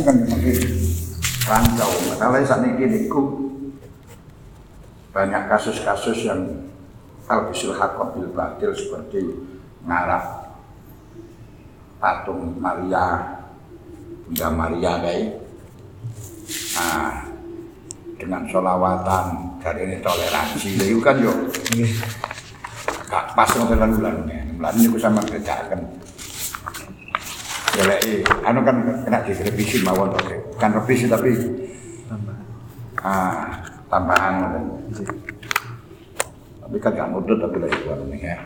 toleransi kan mungkin rancau. Masalahnya saat ini niku banyak kasus-kasus yang albisul hakobil batil seperti ngarap patung Maria, Bunda Maria kayak. Nah, dengan solawatan dari ini toleransi. Itu kan yuk gak pas lan bulan bulan niku sama kerjakan lek anu kan kena direvisi mawon to kan revisi tapi tambahan ah tambahan. Ngoten tapi kan gak ngudut tapi lek iku anu ya.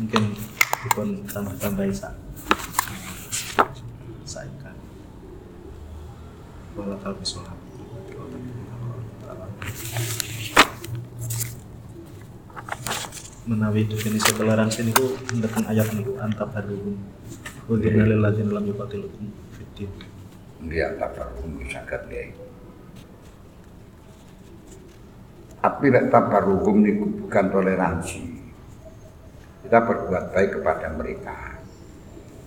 Mungkin dipun tambah-tambahi sak saika wala kalbi sholat menawi definisi toleransi niku mendekati ayat niku haluhum wa ghina lil ladzina lam yuqatilukum fid din tak perlu sangat ya tapi lek tabar hukum niku bukan toleransi. Kita berbuat baik kepada mereka.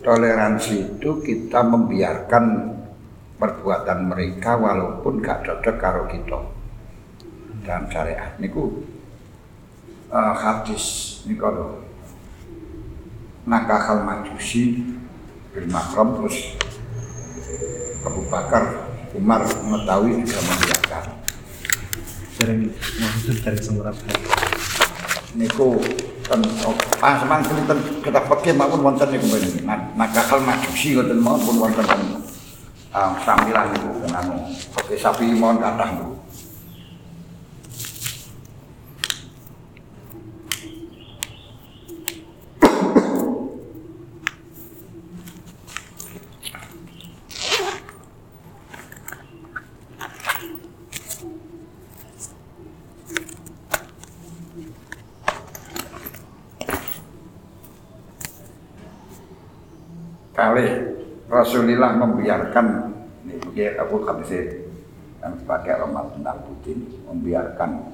Toleransi itu kita membiarkan perbuatan mereka walaupun gak cocok karo kita. Dalam syariat niku uh, hadis niku lho. Nakahal majusi bil makram terus Abu Bakar Umar mengetahui juga membiarkan sering mohon dari semurap niku ten ah semang ten kita pakai maupun wonten niku ben nakal majusi wonten maupun wonten ten ah sambilan kan anu oke sapi mohon kathah niku kali Rasulullah membiarkan ini aku hadis yang sebagai Romal tentang Putin membiarkan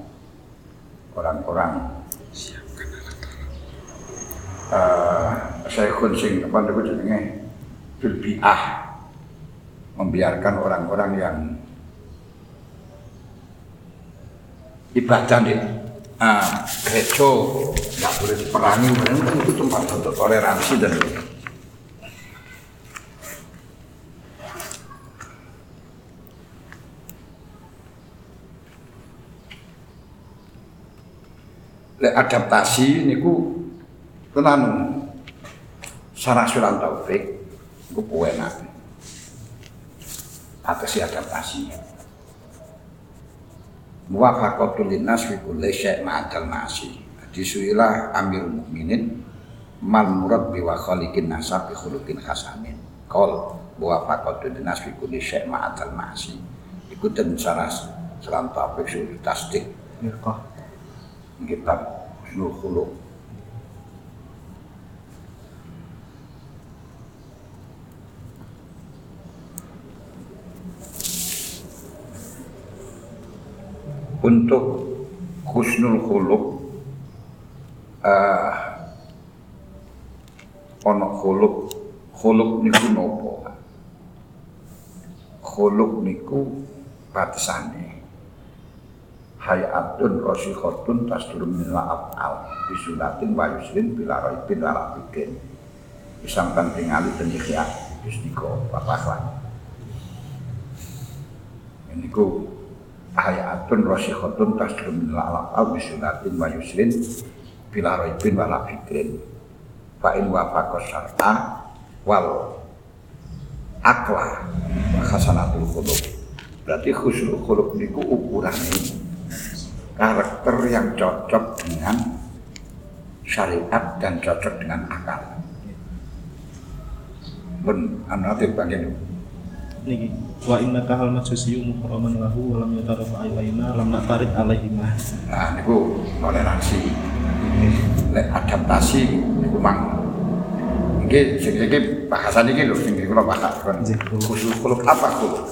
orang-orang uh, Syekhun sing apa niku jenenge? Bilbiah membiarkan orang-orang yang ibadah di uh, gereja nggak boleh diperangi. Itu tempat untuk toleransi dan lek adaptasi niku tenan sarah suran taufik niku enak atas adaptasi muwafaqatul linnas fi kulli syai' ma'al ma'asi. Disuilah amirul mukminin mal murad bi wa khaliqin nasab bi khuluqin hasanin. Qol muwafaqatul linnas fi kulli syai' ma'al ma'asi. Iku den sarah suran taufik sudah tasdik kitab Husnul Khuluq. Untuk Husnul Khuluq uh, ono khuluq. Khuluq niku nopo? Khuluq niku batasane hayatun rosikotun tasdurun min la'ab bisulatin wa yusrin bila raibin wala bikin Isamkan tingali dan ikhya Yusniko papaklan Ini ku hayatun rosikotun tasdurun min la'ab bisulatin wa yusrin bila raibin wala bikin Fa'in wa fakos wal akla khasanatul khuluk berarti khusnul khuluk niku ukurannya karakter yang cocok dengan syariat dan cocok dengan akal. Pun anu bagian niki wa inna kahal majusi muharraman lahu wa lam yatarafa ilaina lam natarid alaihima Nah, niku toleransi. Lek adaptasi niku mang Iki sing iki bahasan iki lho sing kula bahas. Nggih. Khusus khuluk apa khuluk?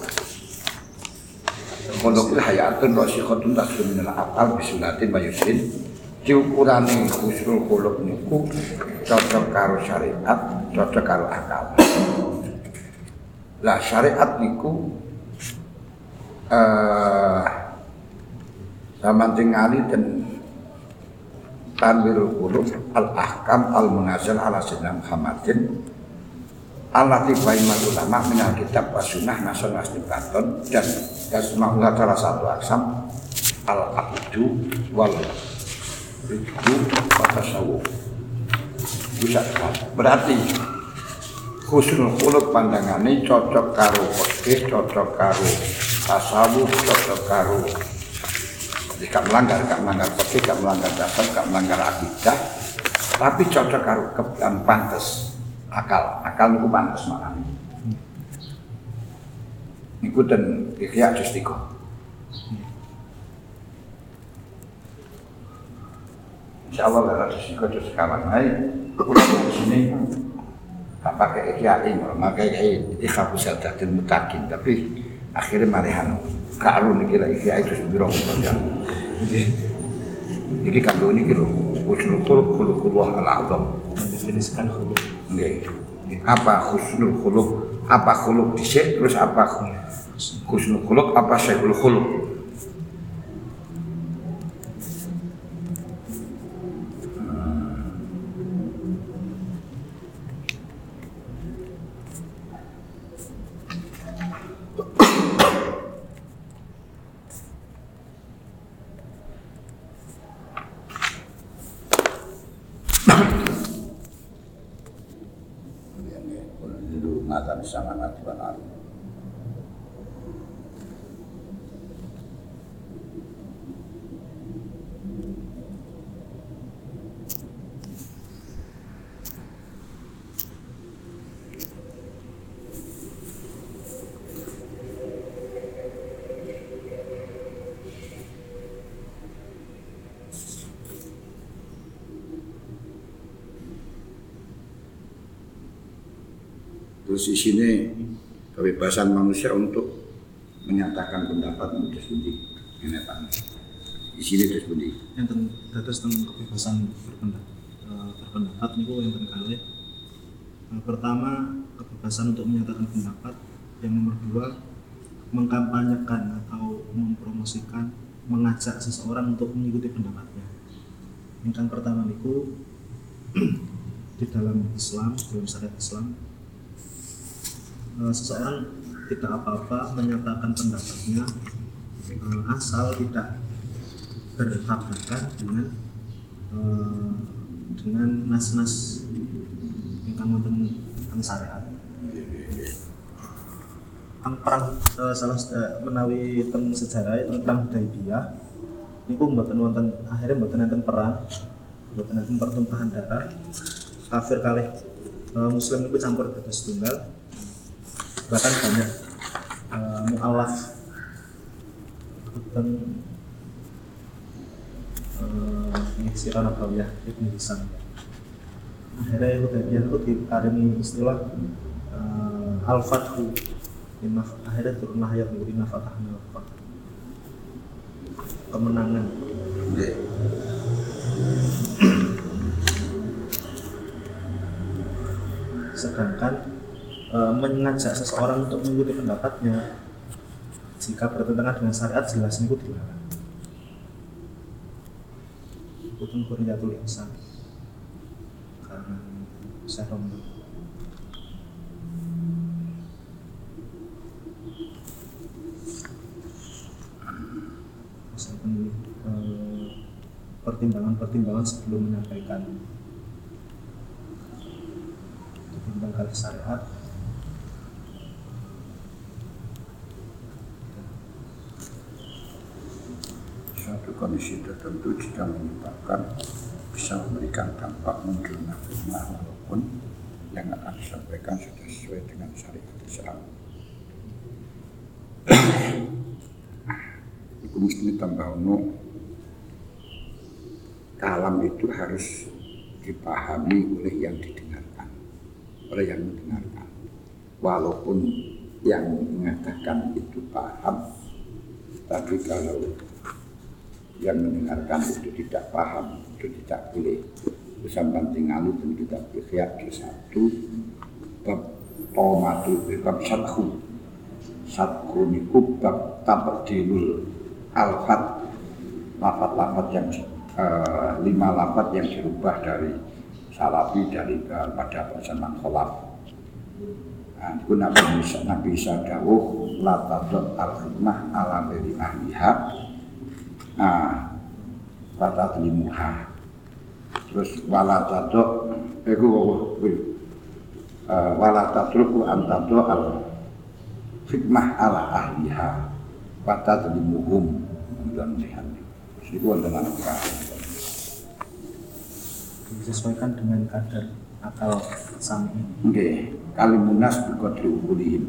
Itu hayatun rosikotun tasdun minal akal bisulatin bayusin diukurane husnul khuluk niku cocok karo syariat, cocok karo akal. Lah syariat niku eh zaman tingali dan tanwirul qulub al ahkam al munazal ala sayyidina Muhammadin Allah tibaimah ulama minal kitab wa sunnah nasun wasnibaton dan yasma'ullah salah satu aksam al abdu wal ridhu wa tasawuf. Bisa berarti husnul khuluq pandangane cocok karo fikih cocok karo tasawuf cocok karo jadi gak melanggar gak melanggar fikih gak melanggar dasar gak melanggar akidah tapi cocok karo kebian pantes akal akal niku pantes malah niku dan ikhya justiko. Insya Allah lara justiko just kawan. Hai kula di sini. Tak pakai ikhya ini maka ikhya bisa jadi mutakin tapi akhirnya marihan karu nih kira ikhya itu saja jadi kanggo ini kira husnul khuluq khuluqullah al-azam mendefinisikan khuluq Nggih. Apa husnul khuluq? Apa khuluq dhisik terus apa husnul khuluq apa syaikul khuluq? Matan sangat benar. Terus di sini kebebasan manusia untuk menyatakan pendapat sendiri. Ini Pak. Di sini terus sendiri. yang dados tentang kebebasan berpendapat eh, berpendapat niku yang kali Eh, pertama kebebasan untuk menyatakan pendapat yang nomor dua mengkampanyekan atau mempromosikan mengajak seseorang untuk mengikuti pendapatnya yang pertama niku di dalam Islam dalam syariat Islam eh, seseorang tidak apa-apa menyatakan pendapatnya eh, asal tidak bertabrakan dengan eh, dengan nas-nas ingkang wonten teng syariat. Ang perang eh, salah eh, menawi teng sejarah teng perang Hudaybiyah niku mboten wonten akhirnya mboten enten perang, mboten enten pertumpahan darah. Kafir kalih eh, muslim niku campur dados tunggal. Bahkan banyak eh, mualaf teng ini sirah nabawiyah Ibn Hisam. Akhirnya itu bagian itu dikarimi istilah uh, al-fathu. Akhirnya turunlah ayat inna fatahna kemenangan. Sedangkan uh, mengajak seseorang untuk mengikuti pendapatnya jika bertentangan dengan syariat jelas itu dilarang. Itu kuriyatul insan karena saya eh, pertimbangan-pertimbangan sebelum menyampaikan ketimbang kali syariat Suatu kondisi tertentu jika menyebabkan bisa memberikan dampak munculnya fitnah walaupun yang akan disampaikan sudah sesuai dengan syariat Islam. Iku mesti tambah ono kalam itu harus dipahami oleh yang didengarkan, oleh yang mendengarkan. Walaupun yang mengatakan itu paham, tapi kalau yang mendengarkan itu tidak paham, itu tidak boleh. Sampai tinggal dan kita berkhiat ke satu bab iqamatu bab sadhu. Sadhu niku bab tabdilul alfat lafat-lafat yang uh, lima lafat yang dirubah dari salafi dari uh, pada pesanan kolab Nah, itu Nabi Isa, Nabi Isa dawuh la tadot al khidmah ala beri ahliha nah la tadlimuha terus wala tadot iku uh, wala tadruku antado al hikmah ala ahliha wa tadlimuhum dan lihat itu adalah disesuaikan dengan kadar akal sami ini. Oke, okay. kalimunas biqadri ukulihim.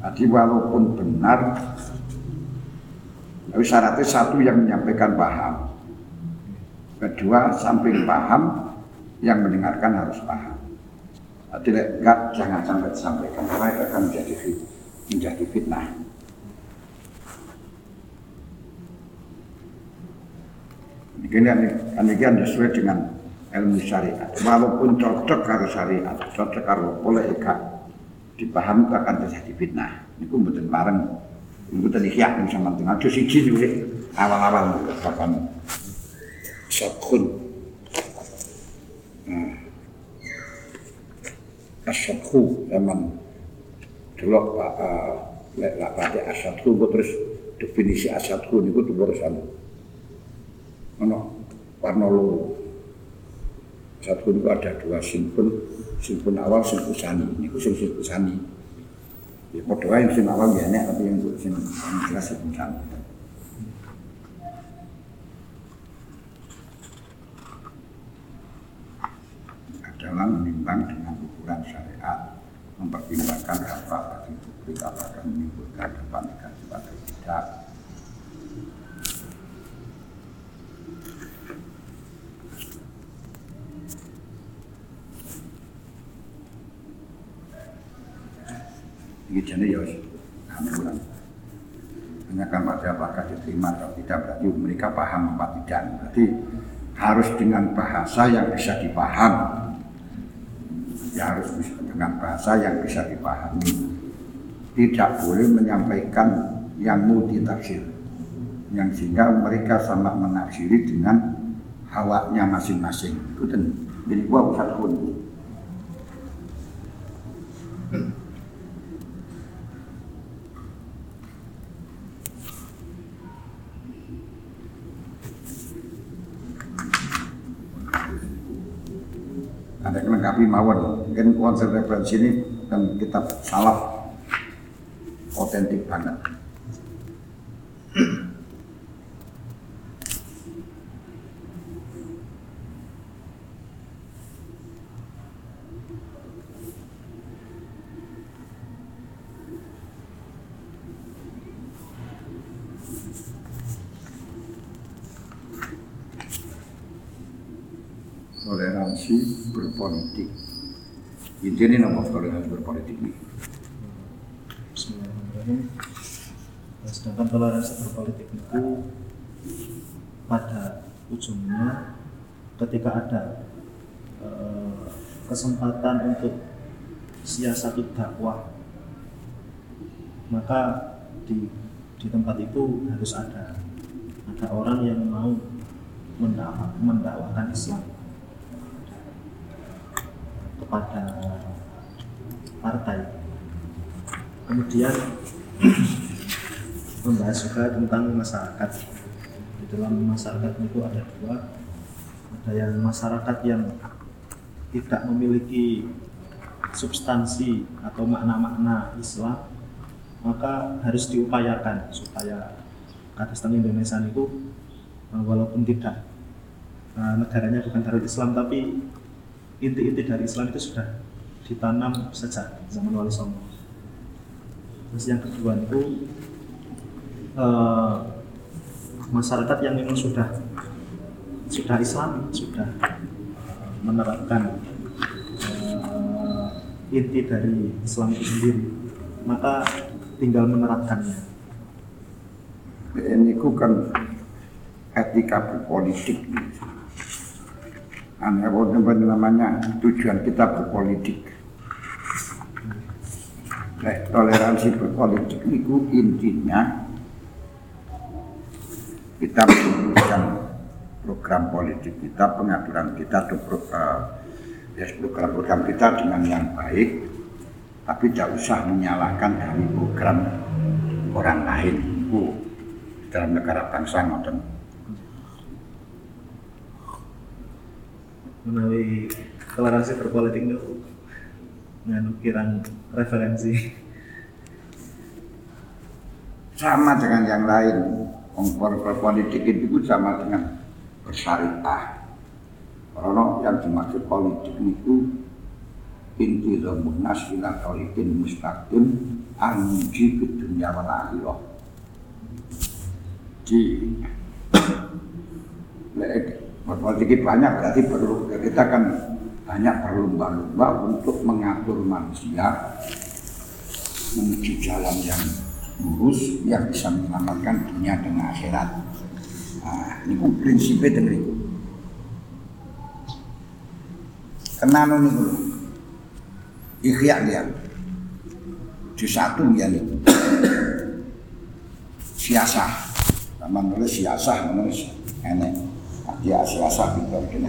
Jadi walaupun benar tapi syaratnya satu yang menyampaikan paham. Kedua, samping paham yang mendengarkan harus paham. Jadi enggak jangan sampai disampaikan karena itu akan menjadi menjadi fitnah. Ini kan sesuai dengan ilmu syariat. Walaupun cocok karo syariat, cocok karo politika, dipahami akan terjadi fitnah. Ini pun bareng, betul ikhya yang sama dengan ada siji juga awal-awal bahkan sabkhun. Nah, asabhu zaman dulu pak lek lah pada asabhu terus definisi asabhu itu tuh urusan ono warna loro. Satu itu ada dua simpul simpul awal simpul sani ini khusus simpul sani ya doa yang simpul awal ya tapi yang yang jelas simpul sani adalah menimbang dengan ukuran syariat mempertimbangkan apa bagi publik apakah menimbulkan dampak negatif atau tidak Ini jadi ya aturan. Tanyakan pada apakah diterima atau tidak berarti mereka paham apa tidak. Berarti harus dengan bahasa yang bisa dipaham. Ya harus dengan bahasa yang bisa dipahami. Tidak boleh menyampaikan yang multi tafsir. Yang sehingga mereka sama menafsiri dengan hawanya masing-masing. Itu jadi gua usah. Ada yang melengkapi mawon. Mungkin konsep referensi ini dan kitab salaf otentik banget toleransi berpolitik. Intinya nama toleransi berpolitik ini. Nah, sedangkan toleransi berpolitik itu pada ujungnya ketika ada eh, kesempatan untuk siasat dakwah maka di di tempat itu harus ada ada orang yang mau mendakwakan Islam kepada partai. Kemudian membahas juga tentang masyarakat. Di dalam masyarakat itu ada dua, ada yang masyarakat yang tidak memiliki substansi atau makna-makna Islam, maka harus diupayakan supaya Kadasan Indonesia itu walaupun tidak eh, negaranya bukan dari Islam tapi inti-inti dari Islam itu sudah ditanam sejak zaman Wali Songo. Terus yang kedua itu uh, masyarakat yang memang sudah sudah Islam, sudah menerapkan uh, inti dari Islam itu sendiri, maka tinggal menerapkannya. Ini kan etika berpolitik aneh apa namanya tujuan kita berpolitik Nek toleransi berpolitik itu intinya kita merumuskan program politik kita, pengaturan kita, atau pro, uh, ya, program-program kita dengan yang baik, tapi tidak usah menyalahkan dari program orang lain. Itu dalam negara bangsa. Menawi toleransi berpolitik itu nganu kirang referensi sama dengan yang lain. Kompor berpolitik itu sama dengan bersyariah. Karena yang dimaksud politik itu inti zamun nas ila tariqin mustaqim anji fid dunya wal akhirah. Di Itu banyak berarti perlu kita kan banyak berlomba-lomba untuk mengatur manusia menuju jalan yang lurus yang bisa menyelamatkan dunia dan akhirat. Nah, ini pun prinsipnya dengan itu. Kenapa nih dulu? Ikhya dia. Di satu dia nih. Siasah. Sama nulis siasah, menulis enek. Dia siasah gitu. Kena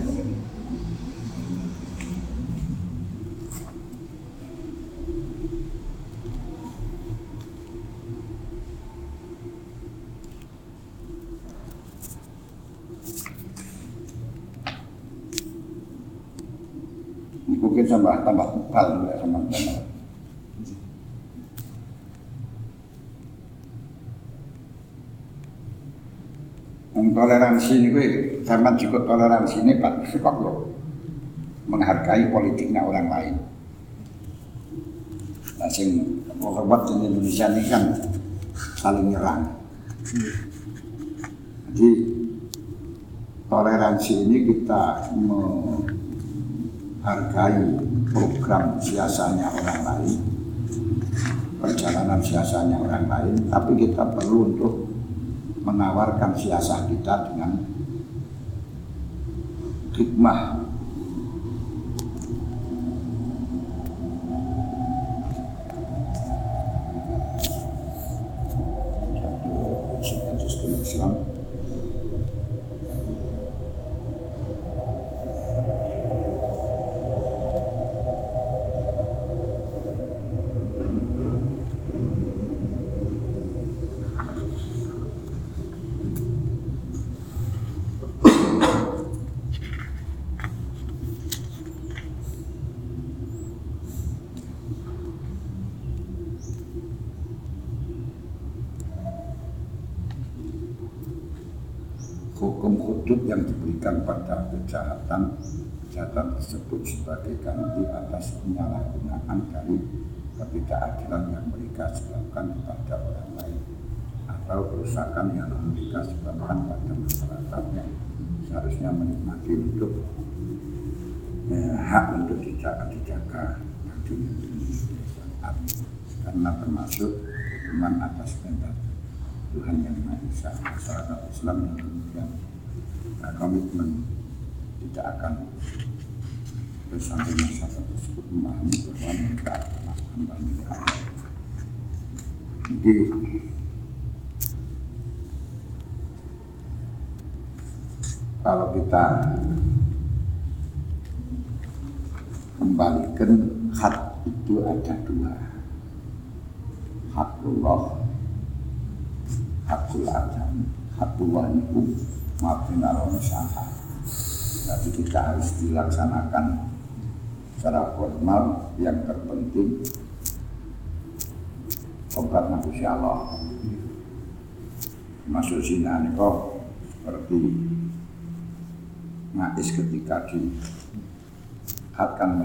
mungkin tambah tambah tebal ya sama Yang toleransi ini gue sama juga toleransi ini pak sebab lo menghargai politiknya orang lain. Nah, sing di Indonesia ini kan saling nyerang. Jadi toleransi ini kita menghargai program siasanya orang lain, perjalanan siasanya orang lain, tapi kita perlu untuk menawarkan siasah kita dengan hikmah Islam hukum hudud yang diberikan pada kejahatan kejahatan tersebut sebagai ganti atas penyalahgunaan dari ketidakadilan yang mereka sebabkan kepada orang lain atau kerusakan yang mereka sebabkan pada masyarakat yang seharusnya menikmati hidup. Ya, hak untuk dijaga dijaga karena termasuk hukuman atas kehendak Tuhan yang Maha Esa. Masyarakat Islam yang kemudian komitmen tidak akan bersama masyarakat tersebut memahami bahwa mereka adalah hamba milik. Jadi kalau kita kembalikan hak itu ada dua. Hakullah hakul adam hakullah itu maafin Allah tapi kita harus dilaksanakan secara formal yang terpenting obat manusia Allah. Masuk zina kok seperti ngais ketika di akan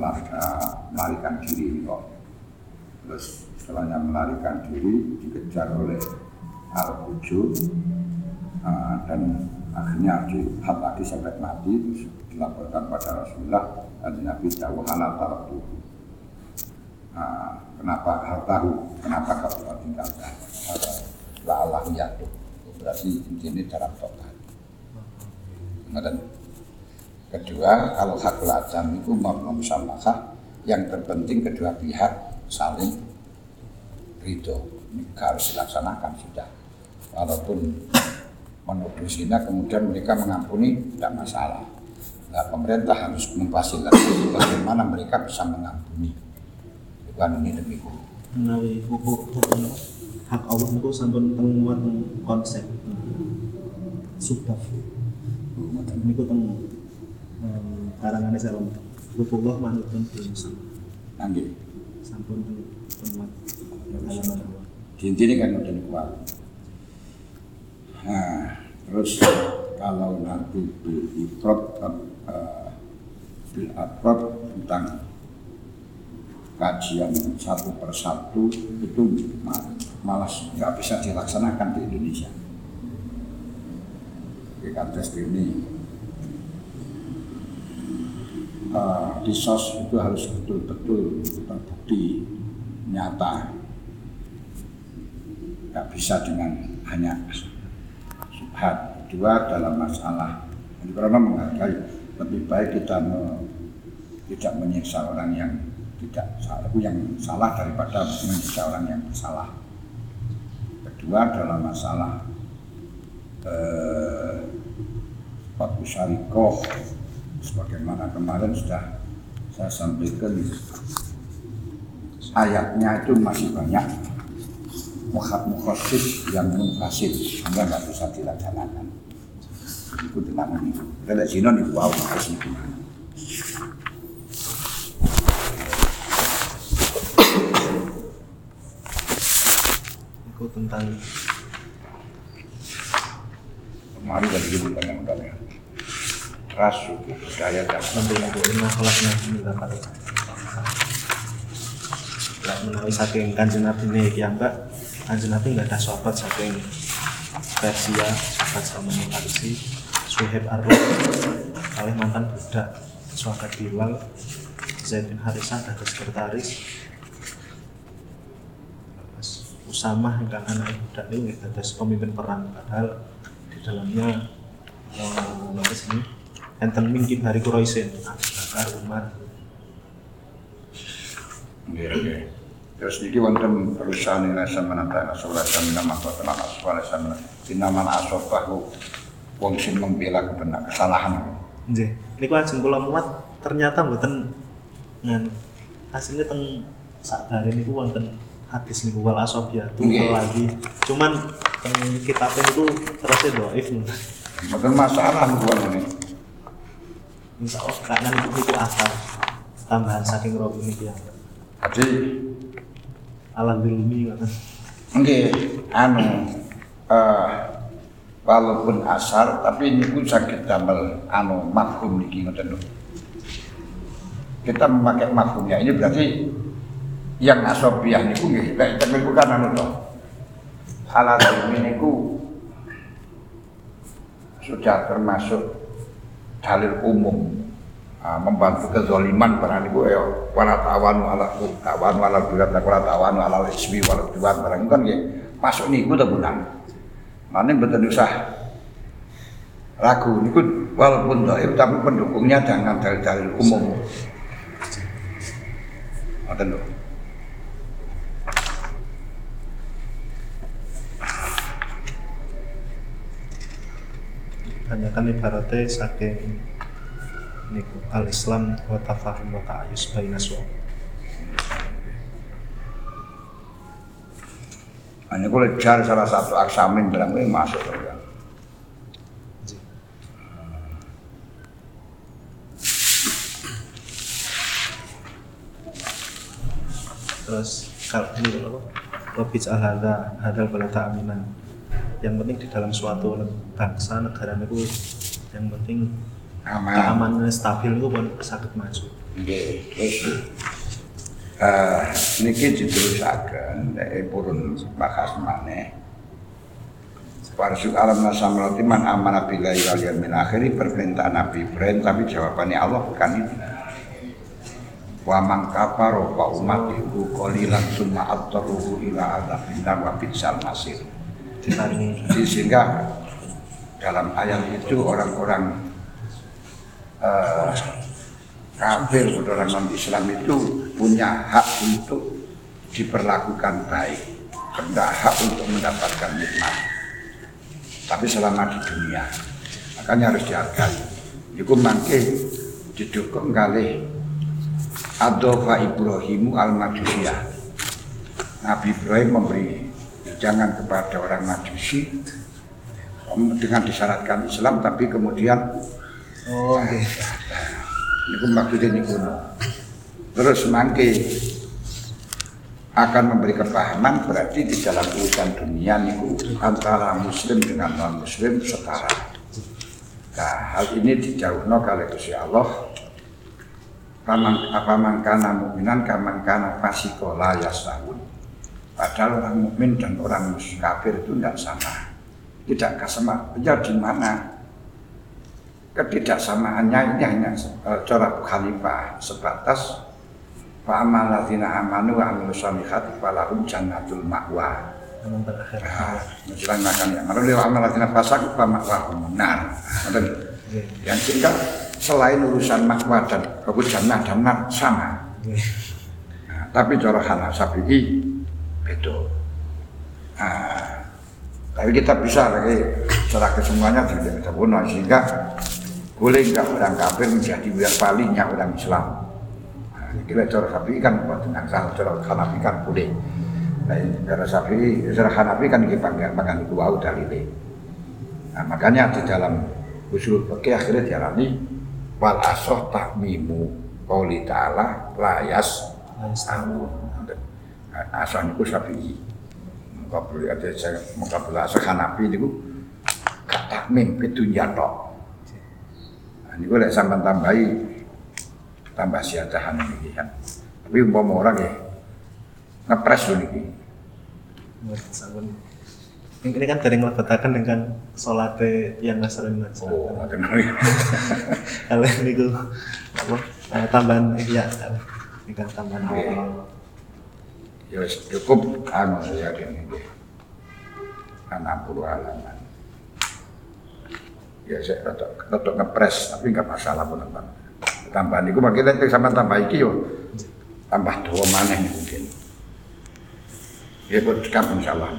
melarikan diri kok terus setelahnya melarikan diri dikejar oleh al uh, dan akhirnya dihab lagi sampai mati. terus dilaporkan pada Rasulullah dan Nabi tahu halal tahu uh, kenapa hal tahu? Kenapa kau tinggalkan la Allah ya berarti ini cara tobat. Dan kedua kalau hakul ajam itu mau sama yang terpenting kedua pihak saling ridho. Ini harus dilaksanakan sudah. Walaupun menuduh zina kemudian mereka mengampuni tidak masalah nah, pemerintah harus memfasilitasi bagaimana mereka bisa mengampuni. Bukan ini demikian menawi hukum hukum hak Allah itu sampun temuan konsep sudah ini ku teng em, karangannya saya lompat Lutullah manutun biasa nanti sampun dua di intinya kan udah kuat. Nah terus kalau nanti bil ifrod uh, bil afrod tentang kajian satu persatu itu ma- malas nggak bisa dilaksanakan di Indonesia. Di kantes ini. Eh, di sos itu harus betul-betul terbukti nyata. Nggak bisa dengan hanya subhat kedua dalam masalah Jadi karena menghargai lebih baik kita me- tidak menyiksa orang yang tidak salah yang salah daripada menyiksa orang yang bersalah kedua dalam masalah eh, Fatwa Syarikoh sebagaimana kemarin sudah saya sampaikan ayatnya itu masih banyak. Mukhab mukhasis yang munfasid sehingga nggak bisa dilaksanakan itu ini kita lihat sini nih wow makasih gimana itu tentang kemarin dari dulu kan yang ya ras suku budaya dan nanti itu lima kelasnya mendapat Lah menawi saking kanjeng Nabi ini yang enggak kanjeng Nabi enggak ada sahabat saking Persia sahabat Salman Farisi Suhaib Arroh oleh mantan budak Suhaib Bilal Zaid bin Harisah ada sekretaris. Usamah yang anak budak ini ada pemimpin perang. Padahal di dalamnya eh, apa sini enten mingkib hari Quraisyin Abu Bakar Umar. Oke, oke. Terus ini wonten perusahaan ini sama nanti asolah sama nama kota nama asolah sama nama asobahu wong sing membela kebenar kesalahan. Nggih. Niku ajeng kula muat ternyata mboten ngan aslinya teng sakdare niku wonten hadis niku wal asobiyatu Nggih. lagi. Cuman teng kitabnya niku terusnya dhaif. Mboten masalah buat ini. Insya Allah karena niku niku asal tambahan saking rawi niki ya. Jadi Alam bilmi ngoten. Nggih, anu eh walaupun asar tapi ini pun sakit damel anu makhum niki ngoten. Kita memakai makhumnya ini berarti yang asobiah niku nggih lek temen ku kan anu to. Halal niku sudah termasuk dalil umum membantu kezaliman barang niku ya wala tawanu ala tawanu ala birat wala tawanu ala ismi wala birat barang kan nggih masuk niku ta bulan. Mane mboten usah ragu niku walaupun dhaif tapi pendukungnya dengan dalil-dalil umum. Ngoten lho. Banyakan ibaratnya saking niku al Islam wa tafahum wa ta'ayus baina suami. Hanya kalau cari salah satu aksamin dalam ini masuk ya. terus kalau ini apa Robij al-hadha hadal balata aminan yang penting di dalam suatu bangsa negara itu yang penting Aman. keamanan stabil itu pun sakit maju Nggih, terus eh niki diterusaken nek purun bahas maneh. Warsuk alam nasamrati man amana billahi wal yawmil akhir permintaan Nabi Ibrahim tapi jawabannya Allah bukan itu. Wa man kafaro wa umatihu qalilan summa attaruhu ila adzabil nar wa bi'sal masir. Jadi sehingga dalam ayat itu orang-orang eh, kafir orang non Islam itu punya hak untuk diperlakukan baik tidak hak untuk mendapatkan nikmat. Tapi selama di dunia, makanya harus dihargai. Iku mangke didukung kali Adofa Ibrahimu al-Majusiyah. Nabi Ibrahim memberi jangan kepada orang Majusi dengan disyaratkan Islam tapi kemudian Oh, oke. Niku maksudnya niku. Terus mangke akan memberi kepahaman berarti di dalam urusan dunia niku antara muslim dengan non muslim setara. Nah, hal ini dijauhno kali Gusti Allah. Paman apa mangkana mukminan kaman kana fasikola yasahun. Padahal orang mukmin dan orang kafir itu tidak sama. Tidak kesama. Ya di mana? Ketidaksamaannya ini hanya eh, cara khalifah sebatas Fa'amal ladzina amanu wa amilu sholihati falahum jannatul ma'wa. Yang terakhir. Nah, Misalnya makan ya. Lalu wa amal ladzina fasaq fa ma'wahum. Oke. Yang sehingga selain urusan makwa dan aku jannah dan nar sama. Oke. Nah, tapi cara Hana Syafi'i beda. Nah, tapi kita bisa lagi secara kesemuanya tidak bisa bunuh sehingga boleh nggak orang kafir menjadi walinya orang Islam. Nah, cara Syafi'i kan dengan salah cara Hanafi kan boleh. Nah, cara Syafi'i, cara Hanafi kan kita panggil makan itu wau dalile. Nah, makanya di dalam usul fikih akhirnya diarani wal asoh takmimu qauli ta'ala layas tahu. Asal niku. Muka beli ada beli asal Hanafi niku gak takmim pitunya tok. Nah, niku lek sampean tambahi tambah siadahan niki kan. Tapi umpama orang ya ngepres lho niki. Ini kan dari ngelebetakan dengan sholat yang ngasarin mas. Oh, ngoten niki. Kalau ini gue apa? eh, tambahan iya. Ini kan tambahan awal. Ya cukup anu ya ini nggih. 60 halaman. Ya saya rada rada ngepres tapi nggak masalah pun teman. Tambahan niku makanya nek sampean tambah iki yo tambah dawa maneh mungkin. Ya buat sekarang insyaallah.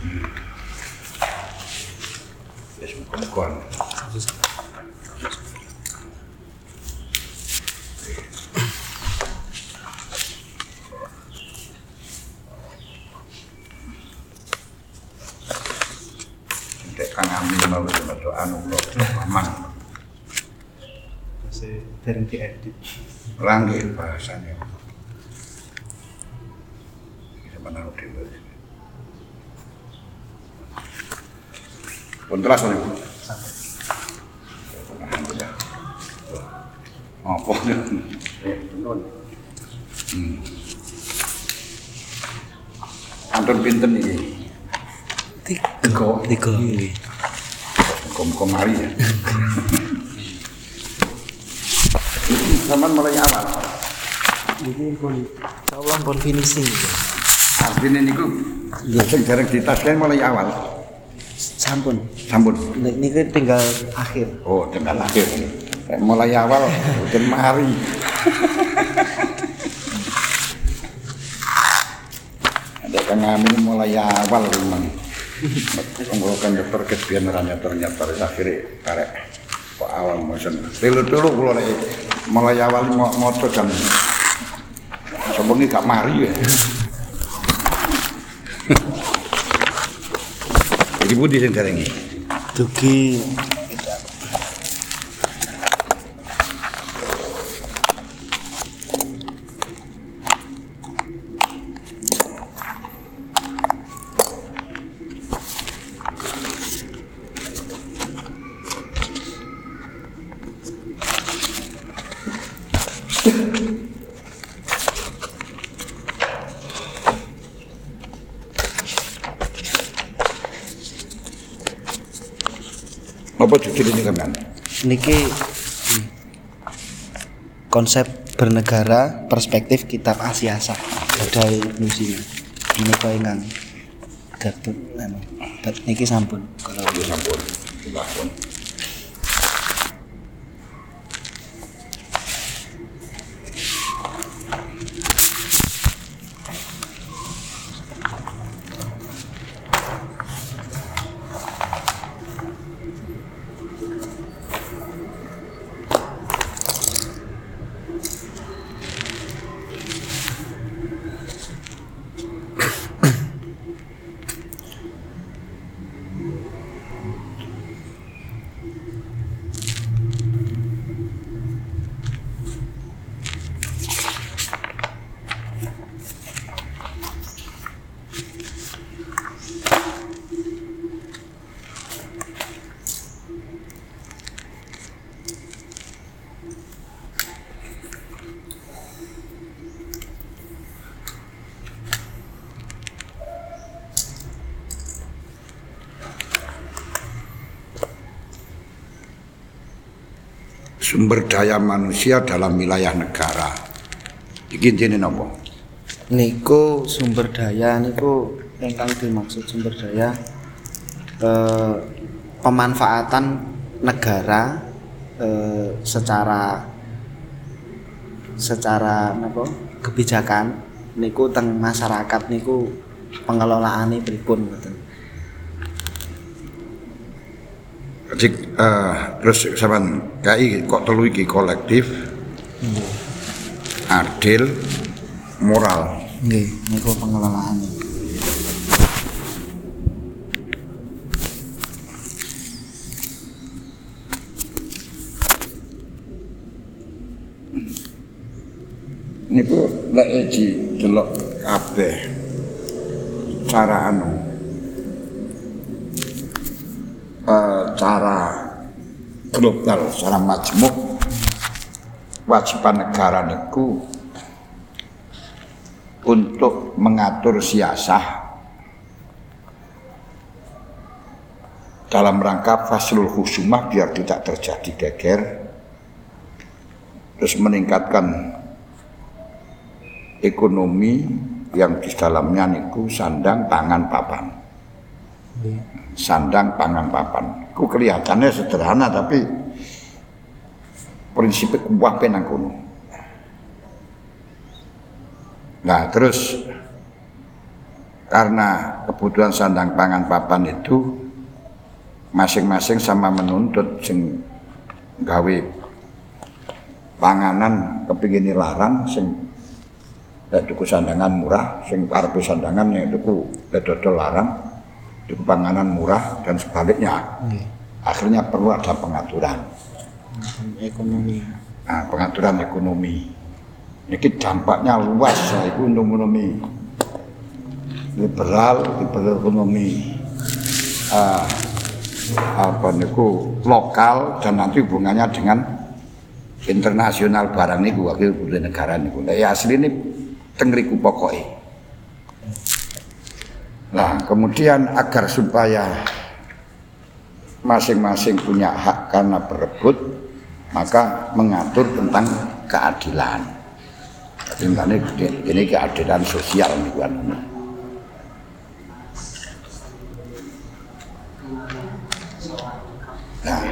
Hmm. Ya muka-muka. anu kula aman. Kase dereng diedit. Langgih bahasane. Ya menawa dhewe. Kontras ngene. Apa? Eh, tenun. Hmm. Antun pinten iki? Tiga, tiga. Hmm. Nggih. Kom-kom mari ya. Sama mulai awal. Ini pun insyaallah pun finishing. Artinya niku sing dereng ditasken mulai awal. Sampun. Sampun. Niki tinggal akhir. Oh, dengan akhir. Mulai awal udah mari. Ada kang mulai awal memang. Penggolokan nyetor kebian ora nyetor nyetor akhirnya karek kok awal mosen. Telu telu kula nek mulai awal mau moco jam sebengi gak mari ya. Jadi budi sing dereng iki. Dugi niki konsep bernegara perspektif kitab Asyasa dari Sina. Ini kau ingat Gatut anu. Niki sampun kalau sampun, sampun. Sumber daya manusia dalam wilayah negara. Iki intine napa? niku sumber daya niku ingkang dimaksud sumber daya eh, pemanfaatan negara eh, secara secara napa kebijakan niku teng masyarakat niku pengelolaane pripun Jadi eh, terus sampean kai kok telu iki kolektif, adil, moral. nggih niku pengelolaane Niku lek eji delok kabeh cara anu eh, cara global secara majmuk wajiban negara niku untuk mengatur siasah dalam rangka faslul husumah biar tidak terjadi geger terus meningkatkan ekonomi yang di dalamnya niku sandang pangan papan sandang pangan papan. Ku kelihatannya sederhana tapi prinsipnya kuah penang kono nah terus karena kebutuhan sandang pangan papan itu masing-masing sama menuntut sing gawe panganan kepingin dilarang sing tuku sandangan murah sing karepe sandangan yang tuku dodol larang tuku panganan murah dan sebaliknya. Akhirnya perlu ada pengaturan. Ekonomi. Nah, pengaturan ekonomi. Ini dampaknya luas ya itu ekonomi. Liberal liberal ekonomi. Ah, apa niku? Lokal dan nanti hubungannya dengan internasional barang niku wakil budaya negara niku. Lah ya asli ini tengriku pokoknya. Nah, kemudian agar supaya masing-masing punya hak karena berebut, maka mengatur tentang keadilan. Ini, ini keadilan sosial nih kan. Nah,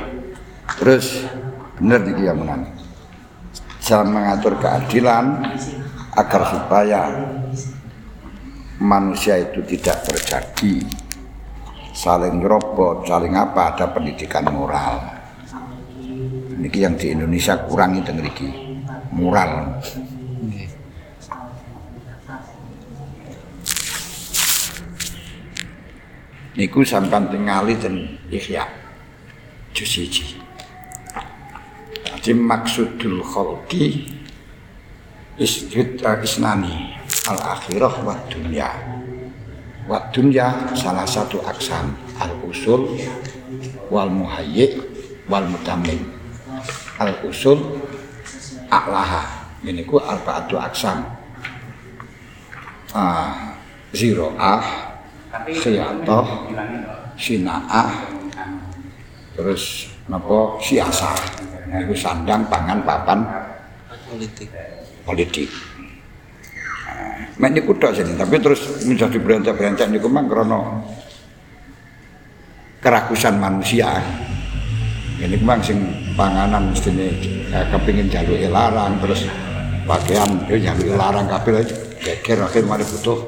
terus benar nih yang menang. Cara mengatur keadilan agar supaya manusia itu tidak terjadi saling nyerobot, saling apa, ada pendidikan moral. Ini yang di Indonesia kurang itu ngeriki moral. Niku sampan tingali dan ikhya juz siji. Jadi maksudul isjud isnani al akhirah wa dunya. Wa dunya salah satu aksam al usul wal muhayyi wal mutammim. Al usul a'laha. Ini ku arba'atu aksam. Ah, ziro'ah, siyatoh, sina'ah, terus napa siasah niku sandang pangan papan politik politik Mek niku tok sini, tapi terus menjadi berantak-berantak niku mang krana kerakusan manusia. Ini memang sing panganan mestine eh, kepingin jaluk larang terus pakaian yo jaluk larang kabeh geger akhir mari butuh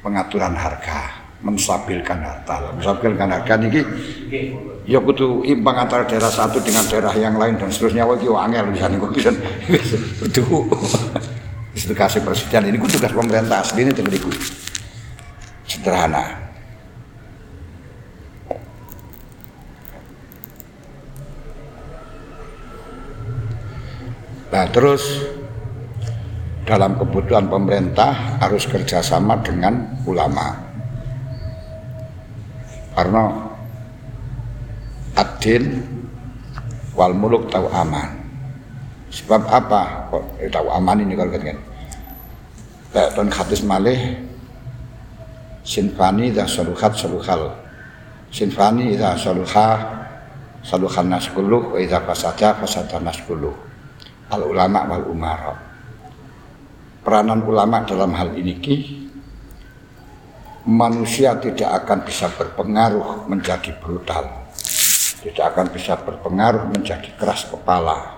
pengaturan harga, menstabilkan harga. Menstabilkan harga niki ya kudu imbang antara daerah satu dengan daerah yang lain dan seterusnya wae iki angel bisa niku itu kasih presiden. Ini kudu tugas pemerintah asli ini tegeriku sederhana. Nah terus dalam kebutuhan pemerintah harus kerjasama dengan ulama. Karena adil wal muluk tahu aman sebab apa? Kok eh, tahu aman ini kalau kan kayak ton hadis malih sinfani dah saluhat saluhal sinfani dah saluha saluhan nas kulluh wa idza fasada fasada nas al ulama wal umara. Peranan ulama dalam hal ini ki manusia tidak akan bisa berpengaruh menjadi brutal. Tidak akan bisa berpengaruh menjadi keras kepala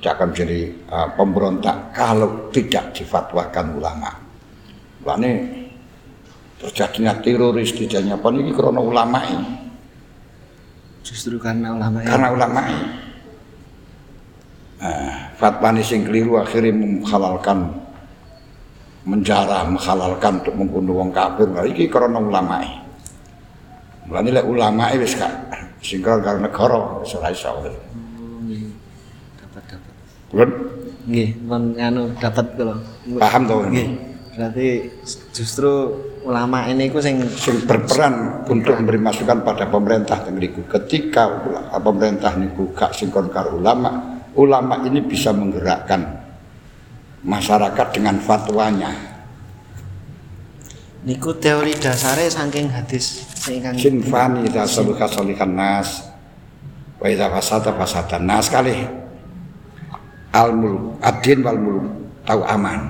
tidak akan menjadi uh, pemberontak kalau tidak difatwakan ulama ini terjadinya teroris di apa ini karena ulama ini Justru karena ulama karena ulama ini. Nah, fatwa ini sing keliru akhirnya menghalalkan menjara, menghalalkan untuk membunuh wong kafir. Nah, ini karena ulama ini. Lek ulama wis gak sing karo negara wis ora iso. Pun Nggih, pun anu dapat kula. paham to Nggih. Berarti justru ulama ini ku sing sing berperan untuk memberi masukan pada pemerintah niku ketika pemerintah niku gak sinkron karo ulama ulama ini bisa menggerakkan masyarakat dengan fatwanya niku teori dasare saking hadis sing ingkang sinfani idza saluka salikan nas wa idza fasada fasada nas kali al mulk adin wal mulk tahu aman.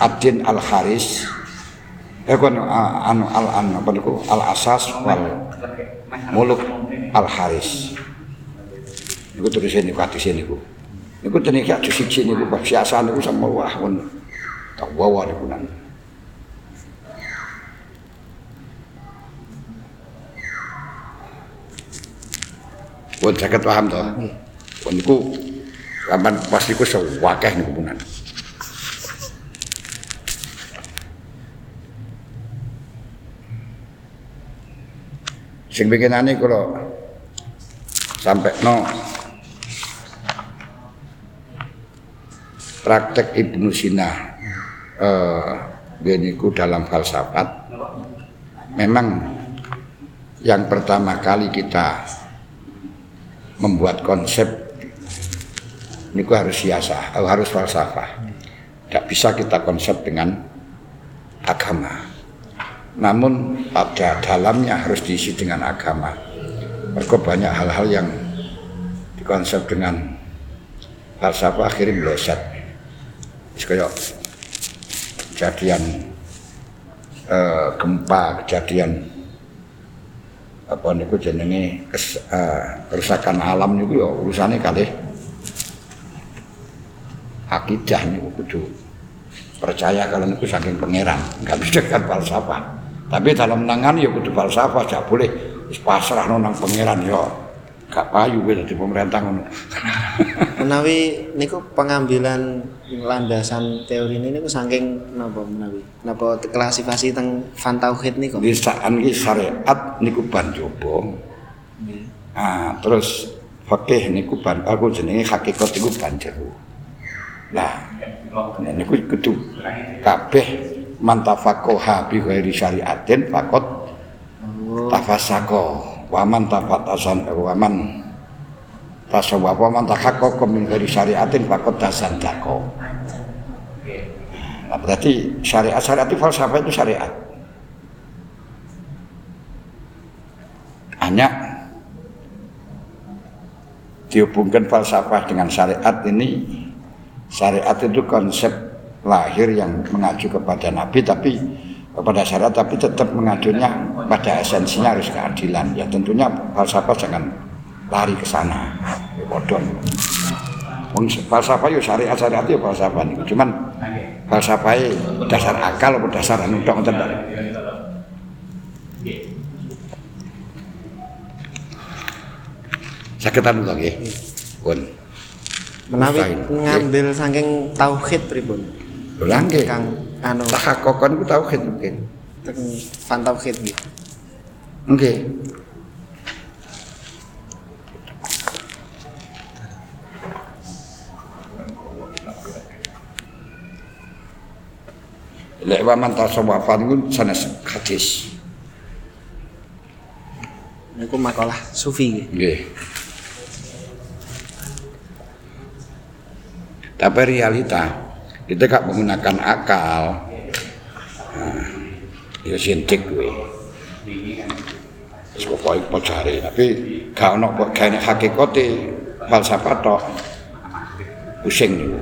Adin al haris eh kon ah, anu al an apa niku al asas wal muluk al haris niku tulisan niku hadis niku niku tenik ya siji niku bab siasa niku sama wah pun tak wawa niku nang Pun saged paham to? Pun niku sampean pas niku sewakeh niku punan. Sing bikinane kula sampai no praktek Ibnu Sina eh niku dalam falsafat memang yang pertama kali kita membuat konsep niku harus siasa, eh, harus falsafah. Tidak bisa kita konsep dengan agama. Namun pada dalamnya harus diisi dengan agama. Mereka banyak hal-hal yang dikonsep dengan falsafah akhirnya meleset. Kayak kejadian eh, gempa, kejadian apa niku jenenge eh, kerusakan alam niku ya urusane kalih akidah niku kudu percaya kalau niku saking pangeran, nggak bisa kan falsafah. Tapi dalam menangan ya kudu falsafah, gak boleh pasrah nang pangeran ya. Gak payu kowe dadi pemerintah ngono. menawi niku pengambilan landasan teori ini niku saking napa menawi napa klasifikasi teng fan tauhid niku Di saat iki syariat niku ban jaba. Nggih. Ah, terus fikih niku ban aku jenenge hakikat niku ban jero. Lah, niku kudu kabeh mantafaqoha bi ghairi syariatin faqat Oh, tafasako waman tafatasan waman tasawwaf waman tahaqqaqa min ghairi syariatin faqat tasandaqo. Nah, berarti syariat syariat itu falsafah itu syariat. Hanya dihubungkan falsafah dengan syariat ini syariat itu konsep lahir yang mengacu kepada nabi tapi kepada syariat tapi tetap mengacunya pada esensinya harus keadilan. Ya tentunya falsafah jangan lari ke sana. Ya bodoh. Wong falsafah yo syariat syariat yo falsafah niku. Cuman falsafah dasar akal apa dasar anu tok ngoten lho nggih. Pun. menawi ngambil saking tauhid pripun Lho nggih. kang anu Tahakokon ku tauhid mungkin. teng fan tauhid nggih Nggih. Lek wa man tasawwafan ku sanes hadis. niku makalah sufi nggih Nggih. Tapi realita kita gak menggunakan akal. Nah, ya sintik. Wis pokoke apa jare, tapi gak ono kok gawe hakikate falsafat tok. Pusing niku.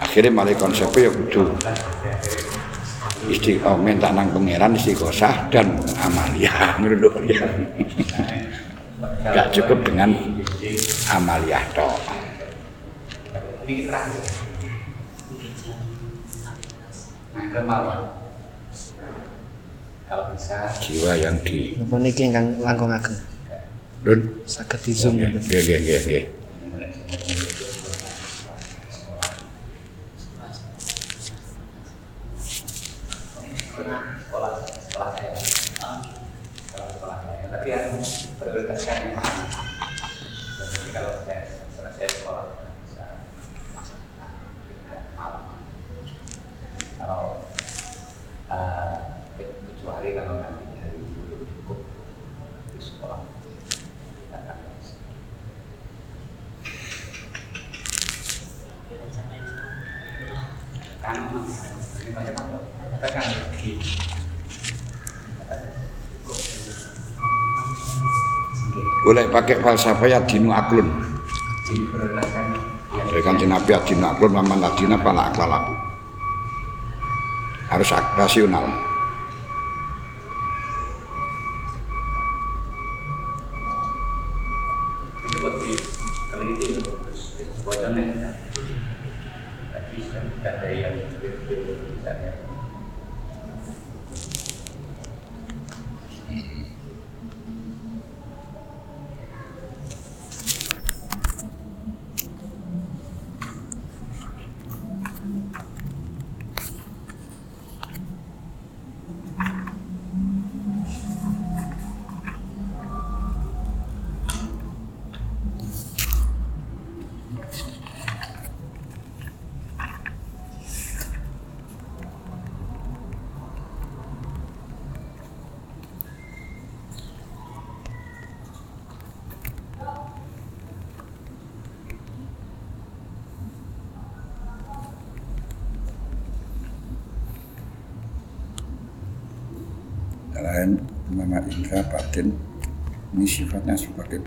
Akhirnya malah konsepnya ya kudu istiqomah minta nang pangeran istiqosah dan amalia menurut ya. Gak cukup dengan amalia tok. kalau bisa Jiwa yang di Napa niki ingkang langkungaken? Dun. Saged di zoom ya. nggih, nggih, nggih. Pakai falsafah ya dinu aklun. Dari kan Nabi adinu aklun wa man ladina pala aklalaku. Harus rasional.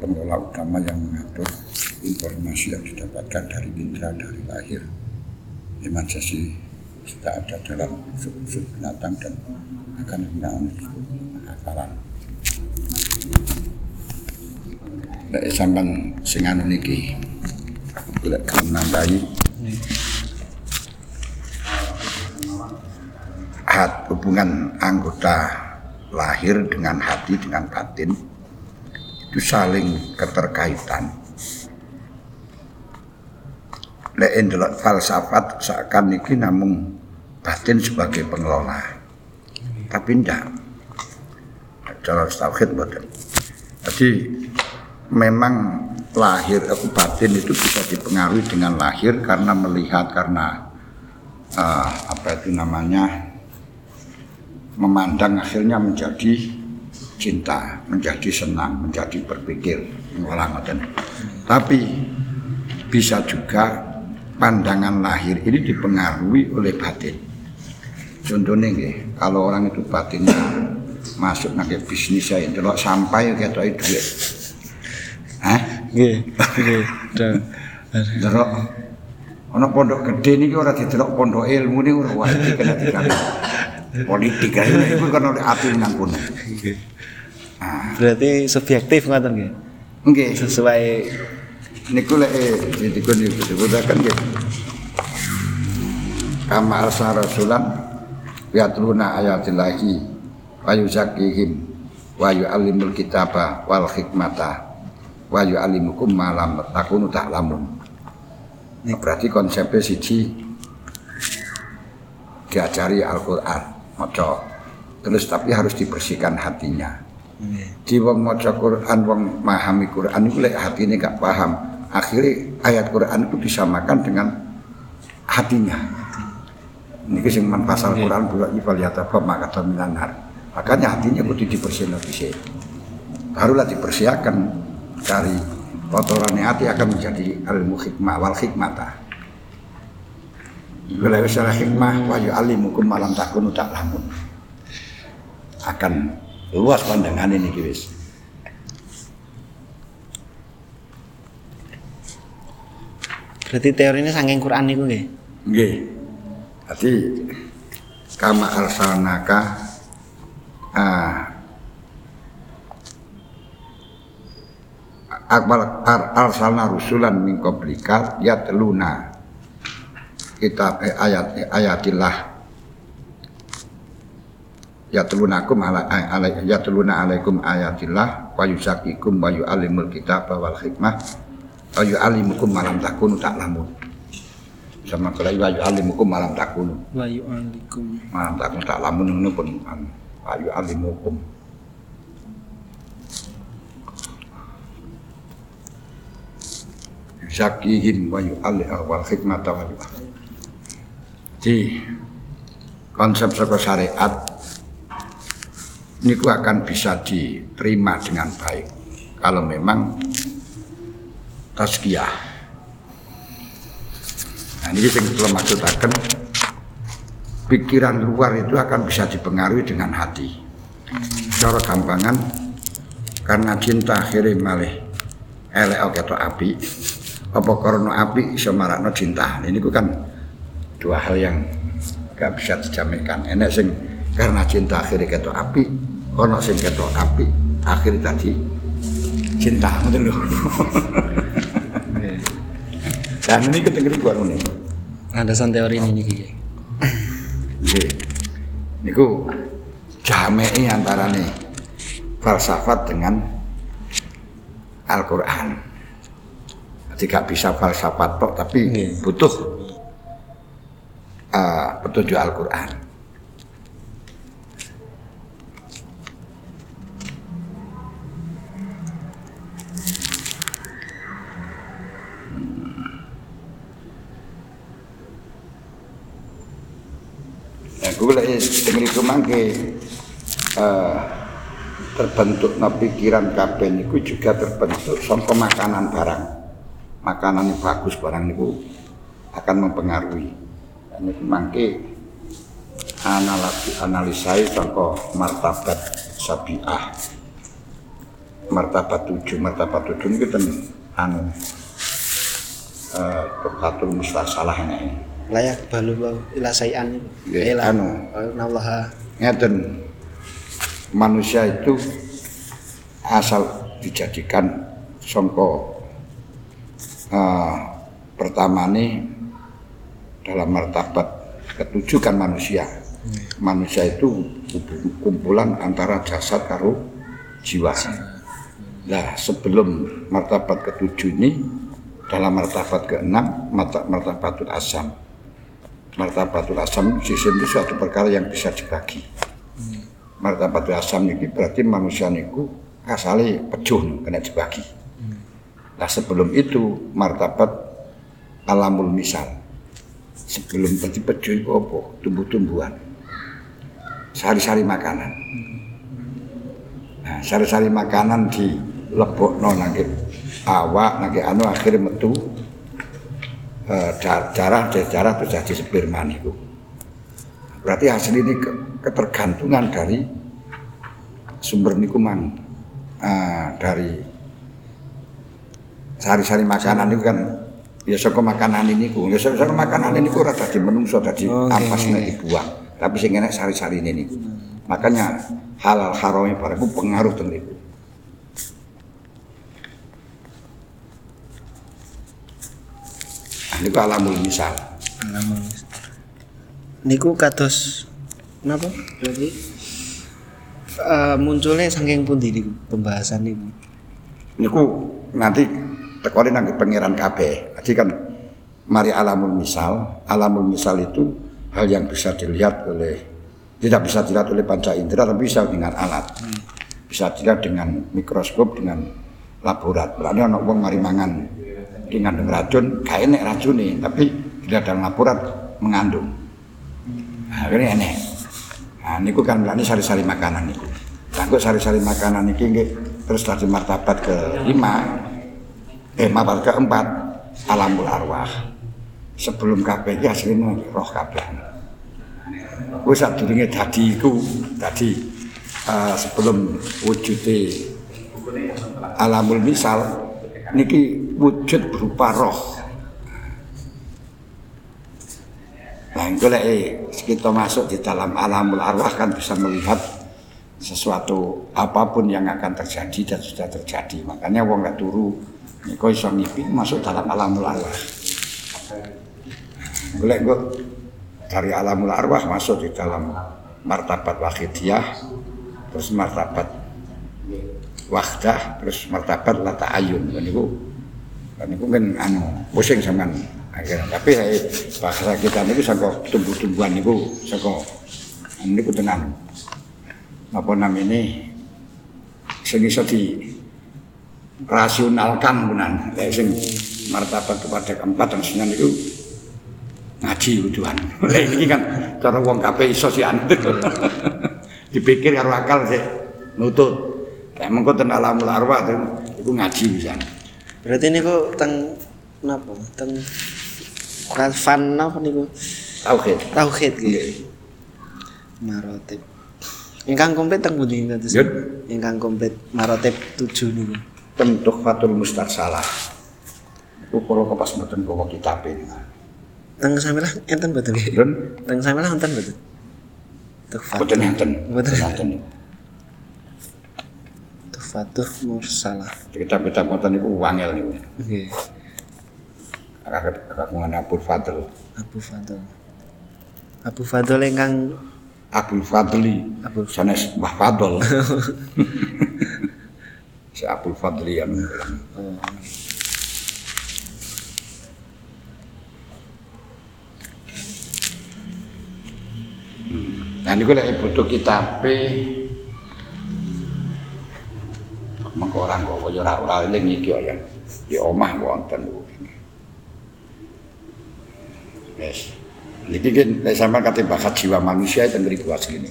Pengelola utama yang mengatur informasi yang didapatkan dari indra dari lahir. Imansasi sudah ada dalam unsur-unsur binatang dan akan menggunakan hafalan. Lek sampean sing anu niki golek gelem nambahi hat hubungan anggota lahir dengan hati dengan batin itu saling keterkaitan. Lek ndelok falsafat seakan niki namung batin sebagai pengelola. Tapi ndak. Cara tauhid mboten. Jadi memang lahir aku batin itu bisa dipengaruhi dengan lahir karena melihat karena eh, apa itu namanya memandang akhirnya menjadi cinta, menjadi senang, menjadi berpikir orang ngoten. Tapi bisa juga pandangan lahir ini dipengaruhi oleh batin. Contohnya nggih, kalau orang itu batinnya masuk nang bisnis saya delok sampai ketoke duit. Hah? Nggih, nggih. Delok ana pondok gede niki ora didelok pondok ilmu ini ora wae iki kena didelok. Politik ae iku kan oleh ati nang kono. Berarti subjektif ngoten nggih. Nggih. Sesuai niku lek eh, dikon niku disebutaken nggih. Kama arsa rasulan yatluna ayatillahi wa yuzakkihim wa yu'allimul kitaba wal hikmata wa yu'allimukum ma lam takunu ta'lamun. Ini berarti konsepnya siji diajari Al-Qur'an, maca. Terus tapi harus dibersihkan hatinya. Di wong maca Quran wong memahami Quran itu lek hatine gak paham. Akhirnya ayat Quran itu disamakan dengan hatinya. Ini sing man pasal Quran bulan ifal yataba maka minan makanya hatinya kudu dibersihkan dhisik barulah dipersiapkan dari kotoran hati akan menjadi ilmu hikmah wal hikmata. Bila usaha hikmah wa yu'allimukum malam takunu ta'lamun. Akan Luas pandangan ini wis. Berarti teorinya saking Quran niku nggih. Nggih. Dadi kama arsalnaka ah akbar ar- arsalna rusulan min qablika yatluna kitab eh, ayat eh, ayatillah yatlunakum ala ala yatluna alaikum ayatillah wa yusakikum wa yu'allimul kitab wal hikmah wa yu'allimukum malam takunu ta'lamun. Sama kalau wa yu'allimukum malam takunu. Wa yu'alikum. malam takunu ta'lamun ngono pun an wa yu'allimukum. Yusakihim wa yu'alli wal hikmata wa yu'allim di. Konsep saka syariat niku akan bisa diterima dengan baik kalau memang tazkiyah. Nah, ini yang kula maksudaken pikiran luar itu akan bisa dipengaruhi dengan hati. Cara gampangan karena cinta akhirnya malih elek ketok api apa karena api iso marakno cinta. Ini ku kan dua hal yang gak bisa dijaminkan. Enek sing karena cinta akhirnya ketok api, ono sing ketok api akhirnya tadi cinta ngoten lho. Dan ini ketengeri gua ini. Landasan teori ini niki nggih. Niku jamei antarane falsafat dengan Al-Qur'an. Jadi gak bisa falsafat tok tapi butuh uh, petunjuk Al-Qur'an. Ya, gue lagi dengar itu mangke eh, terbentuk pikiran kabeh niku juga terbentuk saka makanan barang. Makanan yang bagus barang niku akan mempengaruhi. Dan niku mangke analisai saka martabat sabiah. Martabat tujuh, martabat tujuh niku ten anu eh Tuhatul mustasalah ini. Layak balu wa ila sayan. Nggih, anu. Allah ngeten manusia itu asal dijadikan songko uh, pertama nih dalam martabat ketujuh kan manusia manusia itu kumpulan antara jasad karo jiwa. Nah sebelum martabat ketujuh ini dalam martabat keenam marta- martabatul asam martabatul asam sistem itu suatu perkara yang bisa dibagi. Martabatul asam ini berarti manusia niku asale pejuh kena dibagi. Nah sebelum itu martabat alamul misal. Sebelum tadi pejuh itu apa? Tumbuh-tumbuhan. Sari-sari makanan. Nah sari-sari makanan di lebokno nangke awak nangke anu akhirnya metu darah dari darah terus jadi sperma niku. Berarti hasil ini ke- ketergantungan dari sumber niku mang. Ah, dari sari-sari makanan itu kan ya saka makanan ini ku. Ya saka saka makanan ini ku ora dadi menungso dadi Oke. ampas nek dibuang. Tapi sing enek sari-sari ini niku. Makanya halal haramnya barang ku pengaruh tentang itu ini alamul misal Niku kados napa? Berarti eh, munculnya saking pundi niku pembahasan niku. niku nanti tekori nang pangeran kabeh. Jadi kan mari alamul misal, alamul misal itu hal yang bisa dilihat oleh tidak bisa dilihat oleh panca indera tapi bisa dengan alat. Bisa dilihat dengan mikroskop dengan laborat. Berarti ana wong mari mangan dengan racun, gak enek racune, tapi dilihat dalam laborat mengandung. Nah, ini enek. Nah, niku kan berarti sari-sari makanan niku. Kanggo sari-sari makanan iki nggih terus dari martabat ke lima, eh martabat keempat alamul arwah. Sebelum kabeh iki asline roh kabeh. Wis sadurunge dadi iku, dadi eh, sebelum wujudnya alamul misal niki wujud berupa roh Nah, itu lek kita masuk di dalam alamul arwah kan bisa melihat sesuatu apa pun yang akan terjadi dan sudah terjadi. Makanya wong gak turu niku iso ngipi masuk dalam alamul arwah. Golek kok dari alamul arwah masuk di dalam martabat wahidiyah, terus martabat wahdah, terus martabat lata ayun. Dan itu, dan itu kan anu pusing sama akhirnya. Tapi eh, bahasa kita ini saka tumbuh-tumbuhan itu saka ini tenan. Apa namanya sing iso di rasionalkan benan Lek sing martabat kepada keempat dan senan itu ngaji uduan. Lek ini kan cara wong kabeh iso anu. Dipikir karo akal sih nutut. Kayak mengko ten alamul arwah itu ngaji bisa. Berarti niku teng napa? Teng fan napa niku? Tauhid. Tauhid gitu. Marotib. Ingkang komplit teng pundi kados? Yun. Ingkang komplit marotib 7 niku. Tentu fatul mustarsalah. Itu kalau kepas mboten bawa kitab ini. Teng samilah enten mboten? Dan Teng samilah enten mboten? Tuhfat. mboten enten. Mboten. enten. Tuhfatuh mursalah. Kitab-kitab mboten niku wangel niku. Nggih. Kagungan Abu Fadl. Abu Fadl. Abu Fadl ingkang Abu Fadli. Abu Sanes Mbah Fadl. si Abu Fadli yang oh, Nah niku lek butuh kitabe mengko ora kok kaya ora ora eling iki ya. Di omah wonten. Wes. Niki kan lek sampean kate bakat jiwa manusia itu ngriku asline.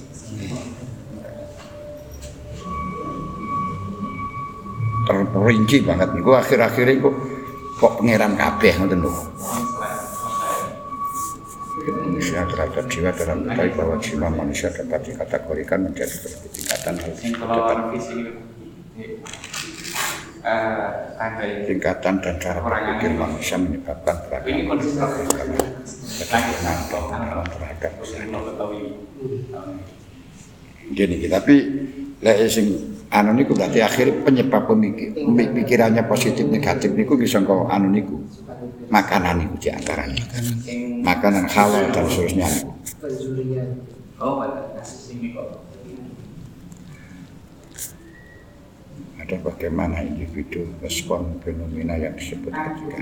Terperinci banget niku akhir-akhir iku kok pangeran kabeh ngoten lho. Manusia terhadap jiwa dalam kaitan bahwa jiwa manusia dapat dikategorikan menjadi berbagai tingkatan kalau dapat eh tingkatan dan cara berpikir manusia menyebabkan beragam keturunan pemahaman terhadap Gini, tapi lek sing anu niku berarti akhir penyebab pemikir, pikirannya positif negatif niku bisa kau anu niku makanan niku di antaranya makanan halal dan seterusnya. Niku. oh kok ada bagaimana individu respon fenomena yang disebut ketika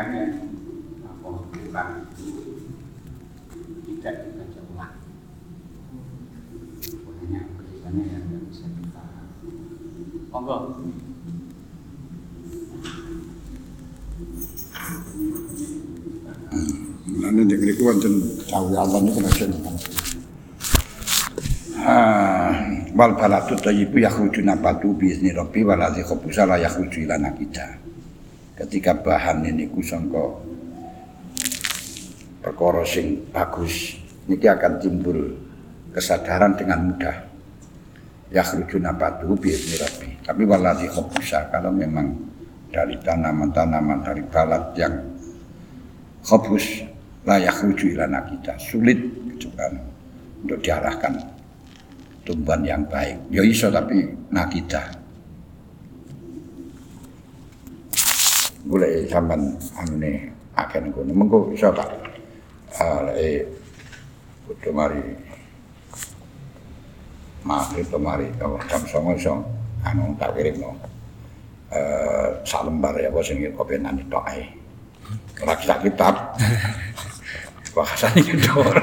yang apa bukan tidak dibaca ulang. Banyak tulisannya yang tidak bisa dipaham monggo. Nanti di ngriku wonten dawuh Allah niku macam Ah, wal balatu thayyibu yakhruju nabatu bi izni rabbi wal ladzi khabusa la yakhruju ila. Ketika bahan ini ku sangka perkara sing bagus niki akan timbul kesadaran dengan mudah. Yakhruju nabatu bi izni rabbi. Tapi wal ladzi khabusa kalau memang dari tanaman-tanaman dari balat yang khobus layak rujuk ilana kita sulit kecuali untuk diarahkan tumbuhan yang baik ya iso tapi nakita boleh sampean amne akan kono mengko iso tak? Eh kudu mari. Maghrib to mari. Oh, jam 09.00 iso anu tak kirimno eh sak lembar ya apa sing kopenan tok ae. Ora kita kitab. Bahasane gedor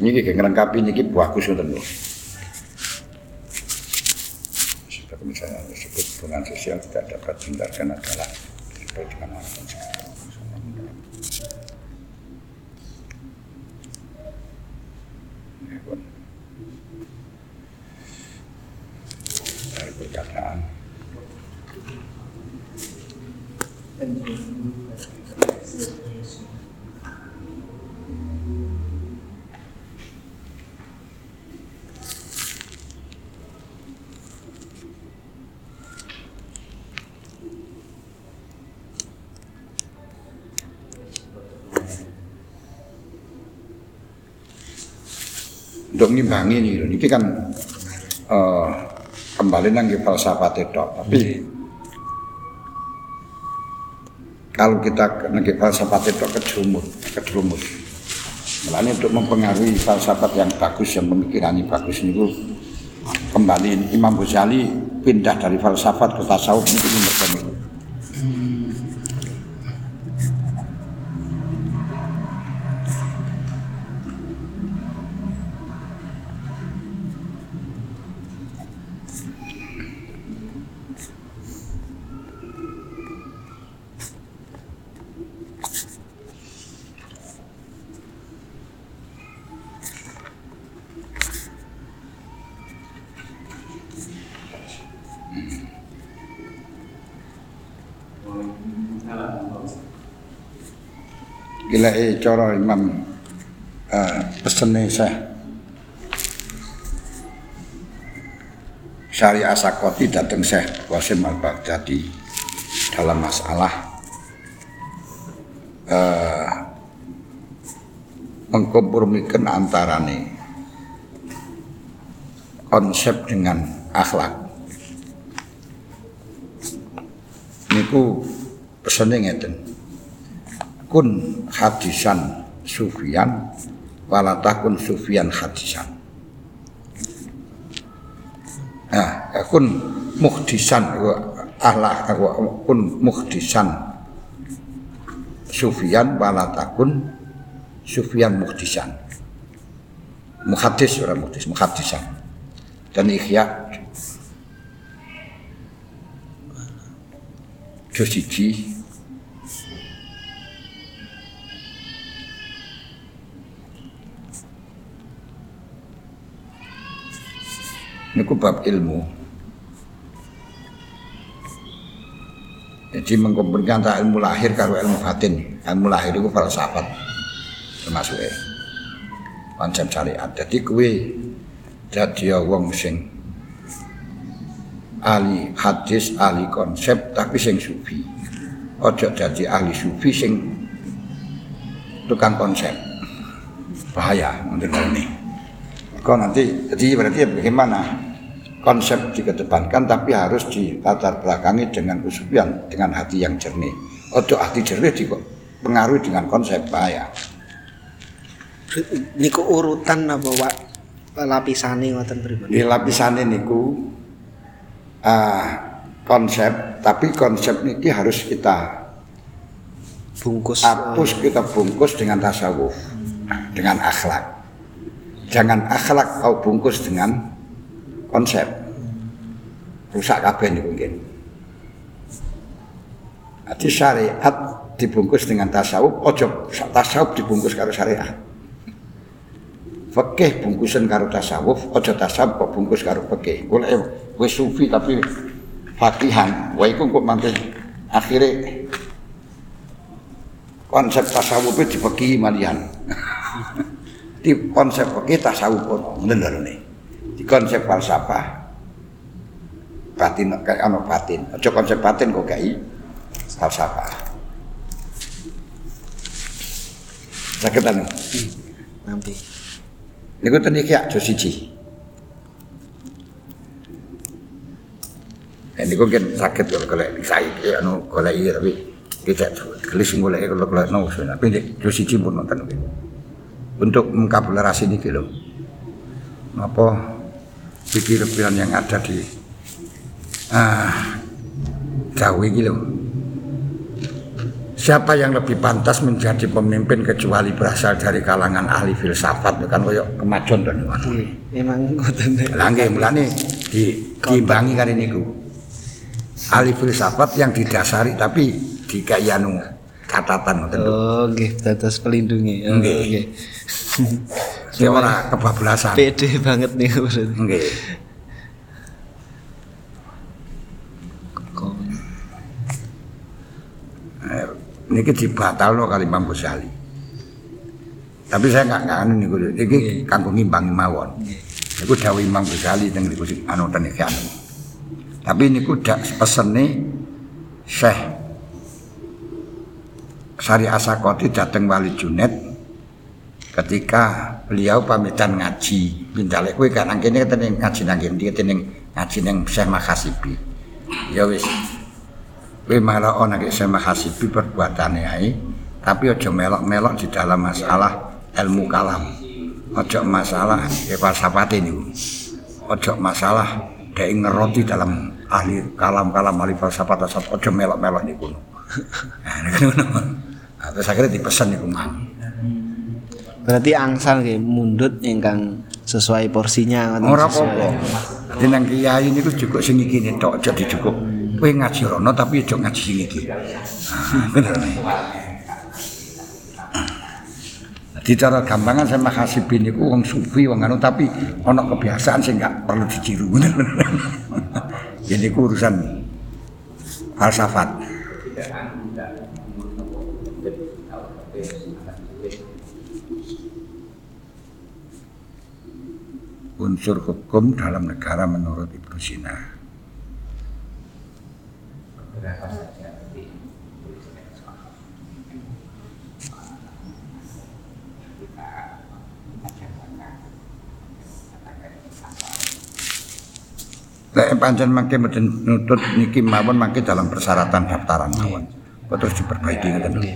Ini kayak ngelengkapi ini buahku sudah lho. Misalnya disebut hubungan sosial tidak dapat dihindarkan adalah sesuai dengan orang pun. Dari perkataan. Untuk ngimbangi ini lho. Ini kan eh, kembali nang falsafat itu tapi kalau kita nang falsafat itu kejumus kejumus Melani untuk mempengaruhi falsafat yang bagus yang pemikiran yang bagus itu kembali Imam Ghazali pindah dari falsafat ke tasawuf itu mereka eh cara Imam uh, pesene saya Syariah Sakoti datang Syekh Wasim Al-Baghdadi dalam masalah uh, mengkompromikan antarane konsep dengan akhlak. Niku pesene ngeten. Kun hadisan sufian walatakun sufian hadisan. Nah, kun muhdisan ahlak kun muhdisan sufian walatakun sufian muhdisan. Muhadis orang muhdis, muhadisan. Dan ikhya juz bab ilmu. Jadi mengkumpulkan antara ilmu lahir karo ilmu batin. Ilmu lahir itu falsafat termasuk konsep syariat. Jadi kue jadi wong sing ahli hadis ahli konsep tapi sing sufi. Ojo jadi ahli sufi sing tukang konsep. Bahaya menurut ini kau nanti jadi berarti bagaimana konsep dikedepankan tapi harus dilatar belakangi dengan kesufian dengan hati yang jernih. Ojo hati jernih dipengaruhi dengan konsep bahaya. Niku urutan apa Pak lapisane ngoten pripun? Di lapisane niku ah, konsep tapi konsep niki harus kita bungkus hapus kita bungkus dengan tasawuf dengan akhlak. Jangan akhlak kau bungkus dengan konsep rusak kabeh niku mungkin Jadi syariat dibungkus dengan tasawuf, ojo tasawuf dibungkus karo syariat. Fikih bungkusan karo tasawuf, ojo tasawuf kok bungkus karo fikih. Golek wis sufi tapi fakihan, wah iku kok mangke akhirnya konsep tasawuf itu dibagi malian. Di konsep kita tasawuf pun ngoten nih. Di konsep falsafah batin kayak ano batin. Aja konsep batin kok kayak falsafah. Sakit anu. Nampi. Niku tadi kayak jo siji. Ya niku kan sakit kalau golek saya anu golek iya tapi tidak gelis golek kalau golek no tapi jo siji pun nonton. Untuk mengkabulerasi niki lho. Apa pikiran yang ada di ah Jawa lho. Siapa yang lebih pantas menjadi pemimpin kecuali berasal dari kalangan ahli filsafat kan koyo kemajon to niku. Nggih, emang ngoten. Lah nggih mulane di diimbangi kali niku. Ahli filsafat yang didasari tapi dikai anu catatan ngoten. Oh, nggih, dados pelindungi. Oh, Nggih. Sing ora kebablasan. Pede banget nih berarti. Nggih. Eh, niki dibatalno kali Imam Ghazali. Tapi saya nggak anu niku. Niki kanggo ngimbangi mawon. Niku dawuh Imam Ghazali teng niku sing anu ten iki anu. Tapi niku dak pesene Syekh Sari Asakoti dateng Wali Junet ketika beliau pamitan ngaji pindale kowe kan nang kene ketene ngaji nang kene ketene ngaji nang Syekh Makasibi ya wis kowe malah ana ke Syekh Makasibi perbuatane ae tapi aja melok-melok di dalam masalah ilmu kalam. Aja masalah ya falsafate niku. Aja masalah dhek ngeroti dalam ahli kalam-kalam ahli falsafat aja melok-melok niku. Nah Nah, terus akhirnya dipesen niku mang Berarti angsal nggih mundut ingkang sesuai porsinya Ora apa-apa. Nang kiai niku cukup sing iki tok aja dicukup. Kowe ngaji rono tapi aja ngaji sing iki. Ah, bener. Di cara gampangan saya makasibi niku wong sufi wong anu tapi ana kebiasaan sing gak perlu ditiru. Bener. Jadi ku urusan falsafat. tidak anu tidak jadi kalau tapi akan tulis Unsur hukum dalam negara menurut Ibnu Sina. Lek pancen mangke mboten nutut niki mawon mangke dalam persyaratan daftaran mawon. Terus diperbaiki ngoten nggih.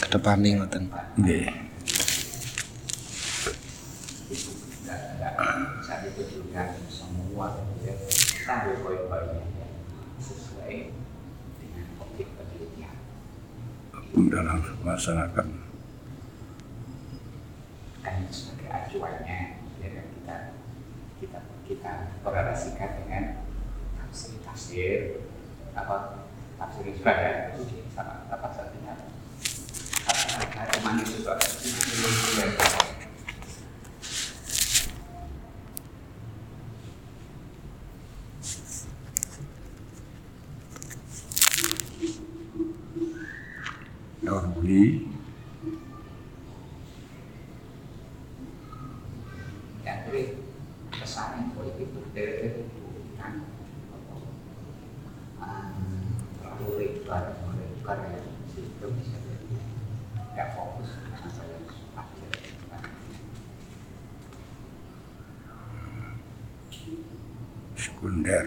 Kedepane ngoten. Nggih. bisa ditujukan semua ya sambil poin-poinnya sesuai dengan objek penelitian. Dalam masyarakat. Kan itu sebagai acuannya ya kan kita kita kita korelasikan dengan tafsir tafsir apa tafsir juga ya itu sama apa artinya apa ada manis itu Daruli yang jadi kesannya politik itu dari dari bukan terlalu lebar lebar ya itu bisa jadi nggak fokus sampai akhir sekunder.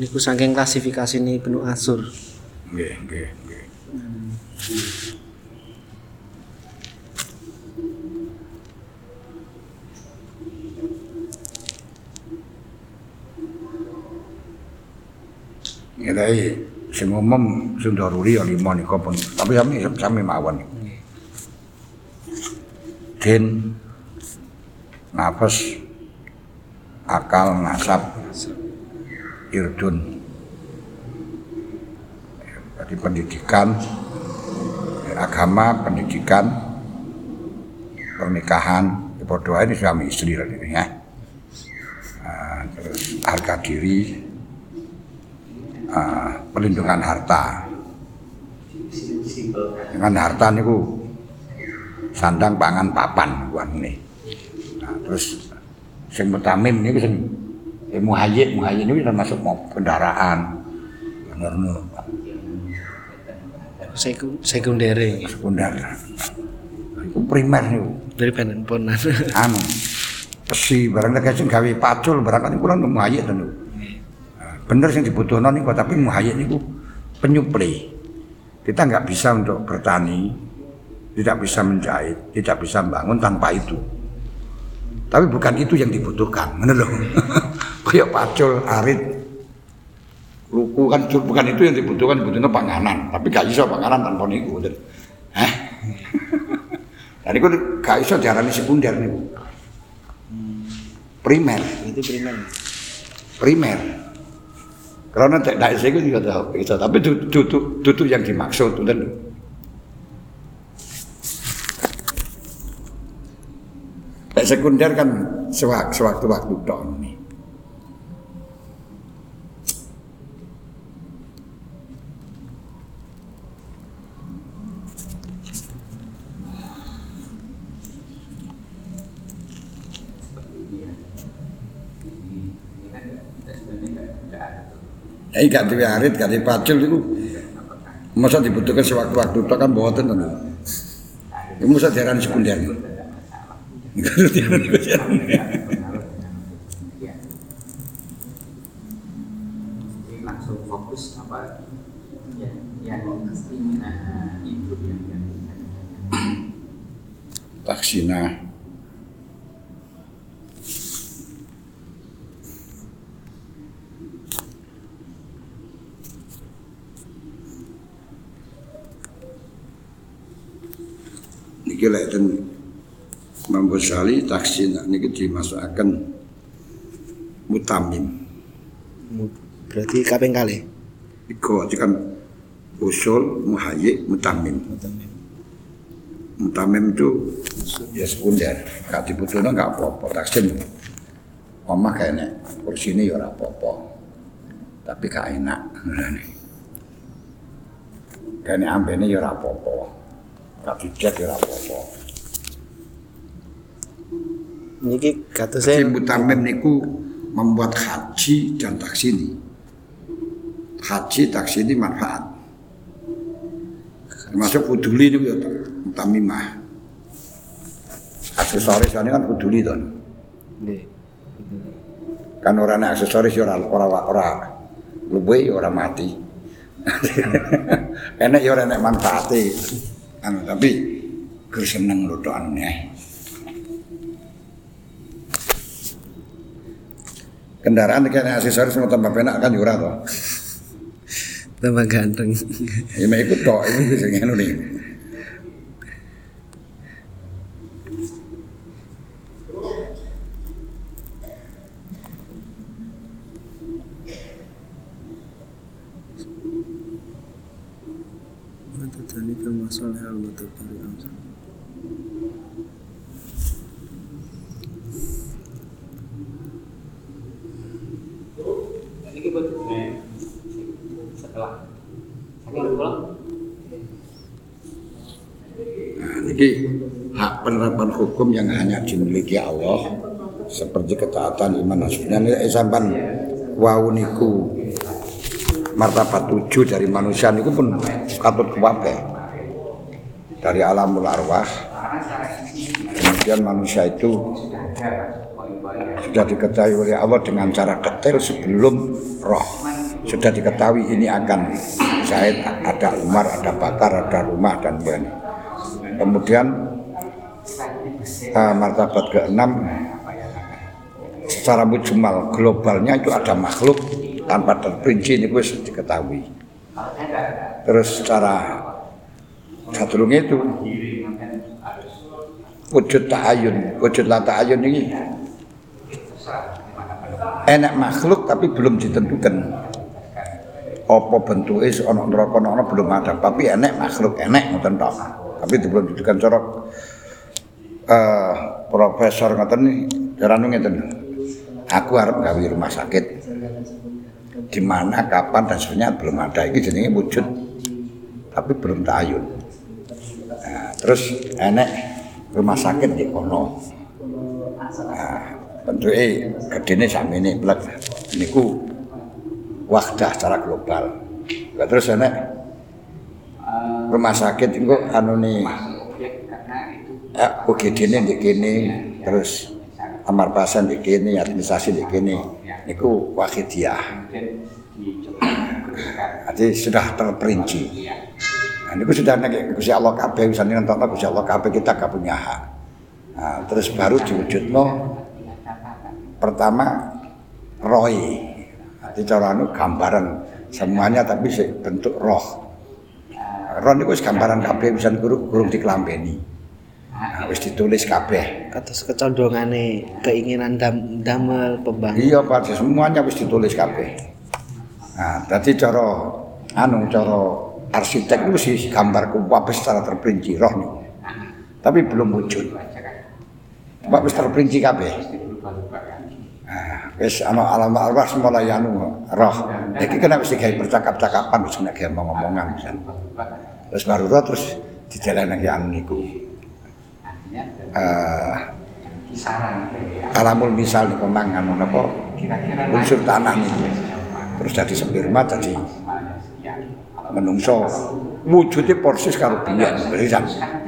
Niku saking klasifikasi ini penuh asur. Nggih, nggih, nggih. Ngirai sing umum sing daruri ya lima nika pun. Tapi sami sami mawon. Din nafas akal nasab irdun pendidikan agama pendidikan pernikahan ya, berdoa ini suami istri ini ya Ah, terus harga diri ah, pelindungan harta dengan harta niku sandang pangan papan nih. Nah, terus sing mutamim niku sing eh, muhayyid muhayyid niku termasuk mau kendaraan. Ngono Sekunder. Iku primer niku. dari ponan. Anu besi barang sing gawe pacul barang kan kula muhayyid to niku. Nah, Bener sing dibutuhno niku tapi muhayyid niku penyuplai. Kita nggak bisa untuk bertani, tidak bisa menjahit, tidak bisa bangun tanpa itu. Tapi bukan itu yang dibutuhkan, bener loh. Kayak pacul, arit, luku kan bukan itu yang dibutuhkan, dibutuhkan panganan. Tapi gak bisa panganan tanpa niku. Hah? Dan itu gak bisa diarani sekunder niku. Primer, Itu primer. primer. Karena tak tak saya juga tahu bisa, tapi itu itu yang dimaksud. Nek sekunder kan sewak- sewaktu-waktu tok Ya gak duwe arit, gak pacul itu masa dibutuhkan sewaktu-waktu tok kan boten to. Itu masa diarani sekunder. Itu diarani sekunder. ya jadi langsung fokus apa ya yang nah, itu yang yang Taksina. Niki lek ten Imam Ghazali taksina niki dimasukaken mutamim. Mu- Berarti kaping kali. Iku kan usul muhayyik mutamim. Mutamim itu ya sekunder, gak dibutuhno gak apa-apa, taksim. Omah kayak nek kursi ini ya apa-apa. Tapi gak enak. Kene ambene ya apa-apa. Gak dicat ya apa-apa. Niki kata saya mutamim niku membuat haji dan taksini. Haji taksini manfaat. Termasuk kuduli niku ya mutamimah. Aksesoris ini kan to. Nggih. Kan ora nek aksesoris ya ora ora ora luwe ya ora mati. Enak ya ora nek manfaate. Anu tapi gur seneng lho tok aneh. Kendaraan kayak aksesoris mau tambah penak kan ya ora to. tambah ganteng. Ya mek iku tok iku bisa ngono nih. Tani termasuk hal mata dari amsal. ini kita setelah saking pulang Niki hak penerapan hukum yang hanya dimiliki Allah seperti ketaatan iman nasibnya sampan wau niku martabat tujuh dari manusia niku pun katut kuwabe. Dari alamul arwah kemudian manusia itu sudah diketahui oleh Allah dengan cara detail sebelum roh. Sudah diketahui ini akan Zaid ada Umar ada Bakar ada rumah dan lain kemudian eh, martabat keenam secara mujmal globalnya itu ada makhluk tanpa terperinci ini wis diketahui. Terus secara sadurunge itu wujud ta'ayun wujud la ta'ayun ini enak makhluk tapi belum ditentukan. Apa bentuknya ono neraka belum ada tapi enak makhluk enak ngoten tapi itu belum ditentukan corok eh profesor ngoten nih jaranu ngeten aku harap gawe rumah sakit di mana kapan dan sebenarnya belum ada ini jenenge wujud tapi belum tayun. Nah, terus enek rumah sakit di kono. Nah, bentuknya gedene sakmene blek. Niku wahdah secara global. Lah terus enek rumah sakit itu anu nih. Itu ya, UGD-ne di kene terus kamar pasien di kene administrasi di niku wahidiah. Kemudian dicoba. Jadi sudah terperinci. Nah, niku sudah nek Gusti Allah kabeh bisa nentokno Gusti Allah kabeh kita gak punya hak. Nah, terus baru diwujudno pertama roy jadi cara anu gambaran semuanya tapi bentuk roh niku wis gambaran kabeh bisa guru gurung diklambeni nah, wis ditulis kabeh Kados kecondongane keinginan dam, damel pembangunan. Iya Pak, semuanya wis ditulis kabeh. Nah, dadi cara anu cara arsitek itu sih gambar kabeh secara terperinci roh nih. Tapi belum wujud. Pak wis terperinci kabeh. Nah, wis ana alam arwah mulai anu roh. Iki kena wis digawe percakap-cakapan wis nek gawe ngomong-ngomongan pisan. Terus baru roh terus dijalan nang anu niku. Eh, alamul misal niku mang anu napa unsur tanah niku. Terus jadi sperma jadi menungso wujudnya persis karo biyen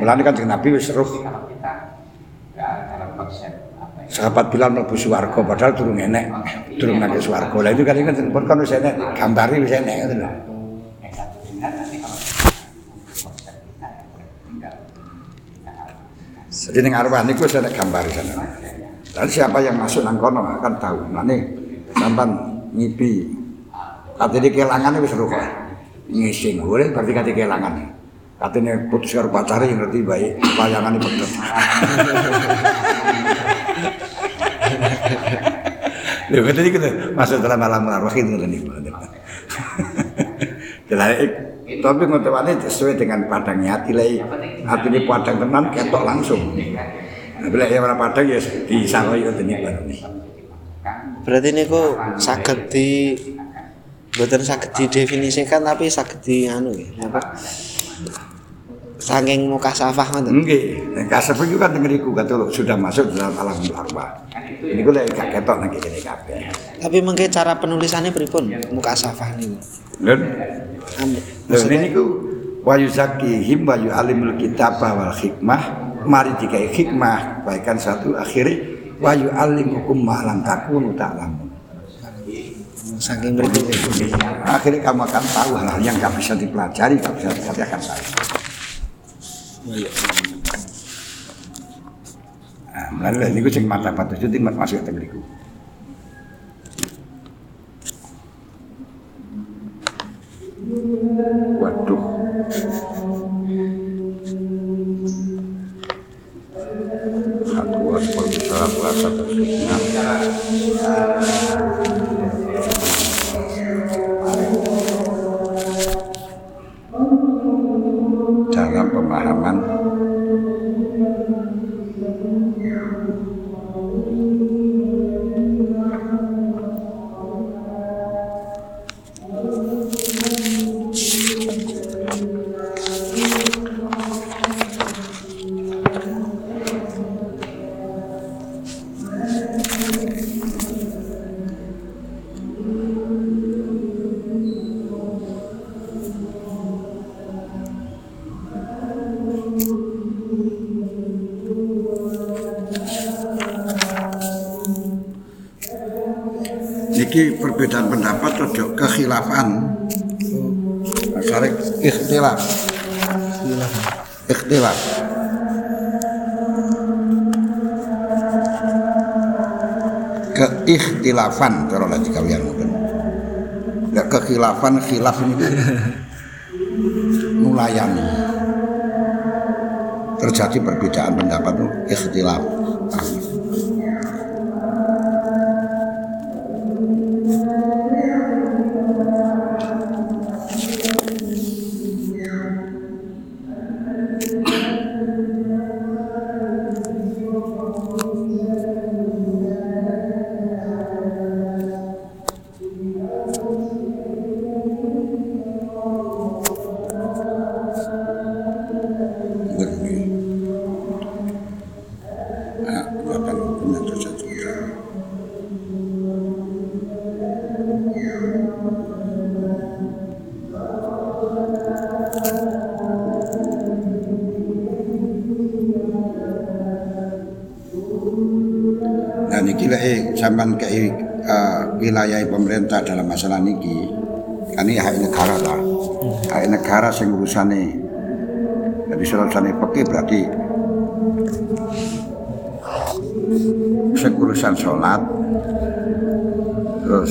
mulane kan Nabi wis seruh kalau kita ya, dalam konsep apa ya sahabat bilang mlebu swarga padahal durung enek durung nang swarga. Lah itu kan kan pun kan wis enek gambare wis enek nanti kita harus jadi ning arwah niku wis enek gambare sana. Dan siapa yang masuk nang kono akan tahu. Mulane sampan ngipi. Katene kelangan wis seruh kok ngising boleh berarti kate kelangan. Katanya putus karo pacare yang ngerti baik. Bayangane bener Lha ngene niku masuk dalam alam roh itu ngene iki. Jadi eh, tapi ngotewane sesuai dengan padangnya hati lagi eh. hati ini padang tenan ketok langsung. Bila ya mana padang ya di sana itu. Berarti niku saged di bukan saged di definisikan tapi saged di anu ya apa? Saking muka safah ngoten. Nggih, nek kasep itu kan ngeriku kata sudah masuk dalam alam arwah. Ini gue lagi gak ketok nang kene kabeh. Tapi mengke cara penulisannya pripun muka safah niku? Lho, lho ini ku wa yuzakihim wa yu'alimul kitab wal hikmah. Mari dikai hikmah, baikan satu akhirnya wa yu'allimukum ma lam takunu ta'lamun. Saking mriki. Akhirnya kamu akan tahu hal-hal yang gak bisa dipelajari, gak bisa dikatakan saya. Nah, lha niku sing mata patu sing masuk teng niku. Waduh. Ikhtilaf. Ikhtilaf. Keikhtilafan cara lagi kalian mungkin. Ya kekhilafan khilaf ini nulayani. Terjadi perbedaan pendapat itu ikhtilaf. Pemerintah dalam masalah niki kan ini hak negara lah. Hak negara sing urusane jadi urusane peki berarti sing urusan sholat terus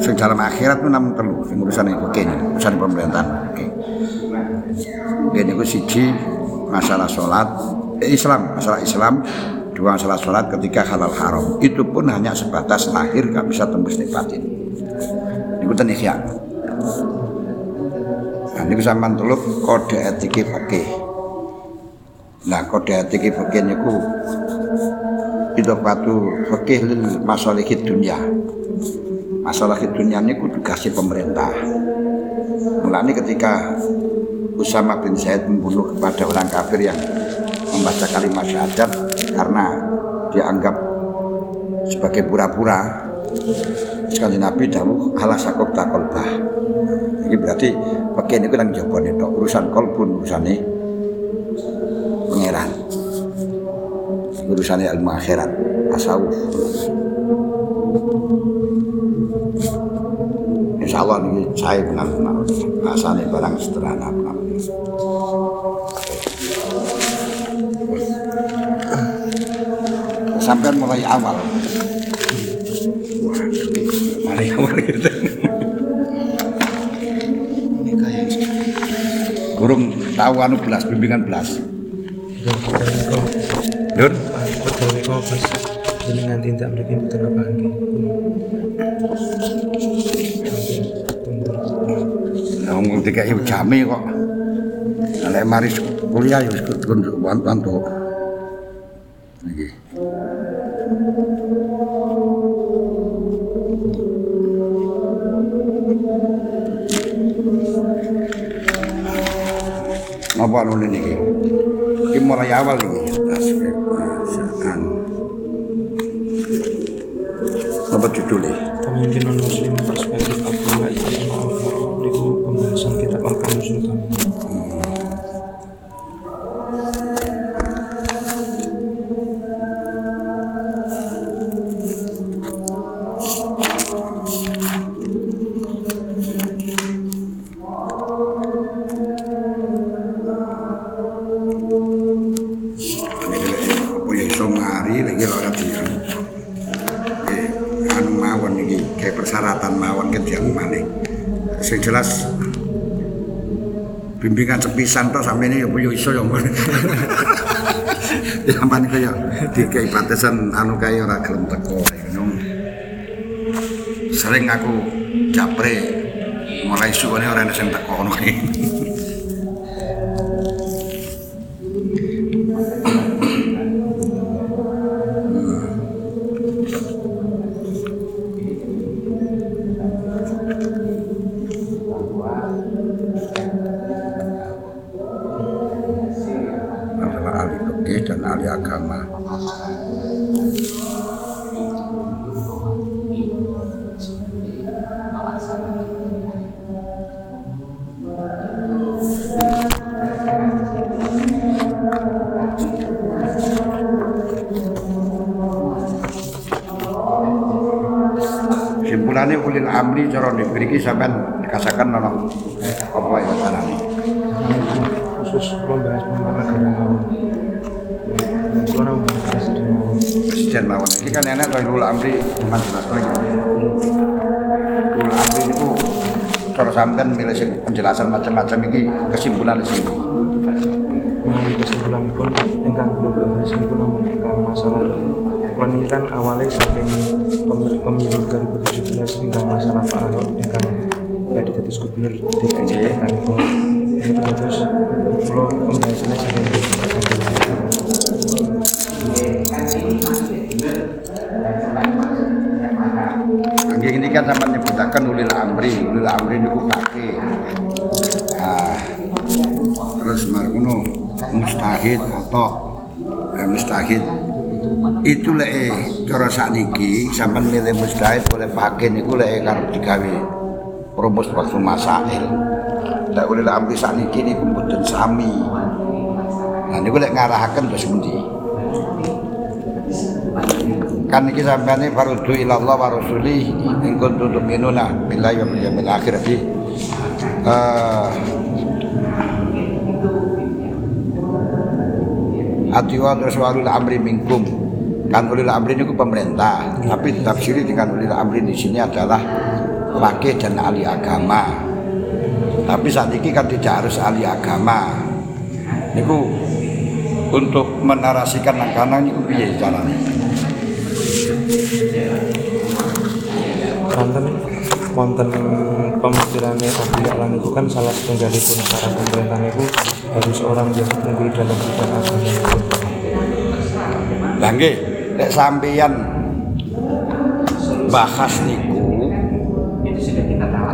sing dalam akhirat itu namun telu sing urusan oke urusan pemerintahan oke ini siji masalah sholat eh, Islam masalah Islam dua masalah sholat ketika halal haram. Itu pun hanya sebatas lahir gak bisa tembus ini ten ikhya. Nah ini sampean teluk kode etik fikih. Nah kode etik fikih niku itu batu fikih lil masalihid dunia masalah dunia ini kudu kasih pemerintah. Mulanya ketika Usama bin Zaid membunuh kepada orang kafir yang membaca kalimat syahadat karena dianggap sebagai pura-pura. Sekali Nabi dahulu halah sakok takolbah ini berarti bagian itu yang jawaban itu urusan kolbun urusannya pangeran. Urusannya ilmu akhirat tasawuf. Insya Allah ini saya benar-benar rasanya barang sederhana Sampai mulai awal. Mulai awal gitu. Ini kayak Burung tahu anu belas, bimbingan belas. Lur, Pegawai kok pas jenengan tindak mriki mboten apa nggih. ngomong tiga jami kok. Nek mari kuliah ya wis kudu wantu. Bimbingan sepisan tok sampe ini ya yo iso ya ngono. Ya ampane kaya dikai batasan anu kaya ora gelem teko ngono. Sering aku japre mulai suwane ora ana sing teko ngono amri cara diberi sampean dikasakan nono apa ya carane. khusus membahas presiden mawon. ini kan enak kalau ulul amri jelas lagi ulul amri itu cara sampean milih sing penjelasan macam-macam ini kesimpulan sini Melalui kesimpulan pun kula bahas niku namun ingkang masalah ini kan awalnya saking pemilu, pemilu 2017 ingkang masalah Pak Ahok ingkang jadi tetes gubernur DKI Jakarta niku ini terus kula pembahasannya saking sampai Nggih ini kan sampean nyebutaken ulil amri. Ulil amri niku pakai nah, terus margono mustahid atau eh, mustahid itu lek eh, cara sakniki sampean milih mustahid boleh pakai niku lek karep digawe rumus waktu masail. Lek ulil amri sakniki niku mboten sami. Nah niku lek ngarahaken terus pundi? Kan iki sampeyan farudhu ila Allah wa rasuli in kuntum tu'minuna billahi wa bil yaumil akhir. Jadi eh Atiwa terus walul amri minkum kan ulil amri ini pemerintah. Tapi ditafsiri dengan ulil amri di sini adalah wakil dan ahli agama. Tapi saat ini kan tidak harus ahli agama. Niku untuk menarasikan langkah niku piye caranya? Konten konten pemikirannya Abu Ya'lan itu kan salah satu dari syarat pemerintah itu harus orang yang unggul dalam bidang agama. Lah nggih, nek sampeyan bahas niku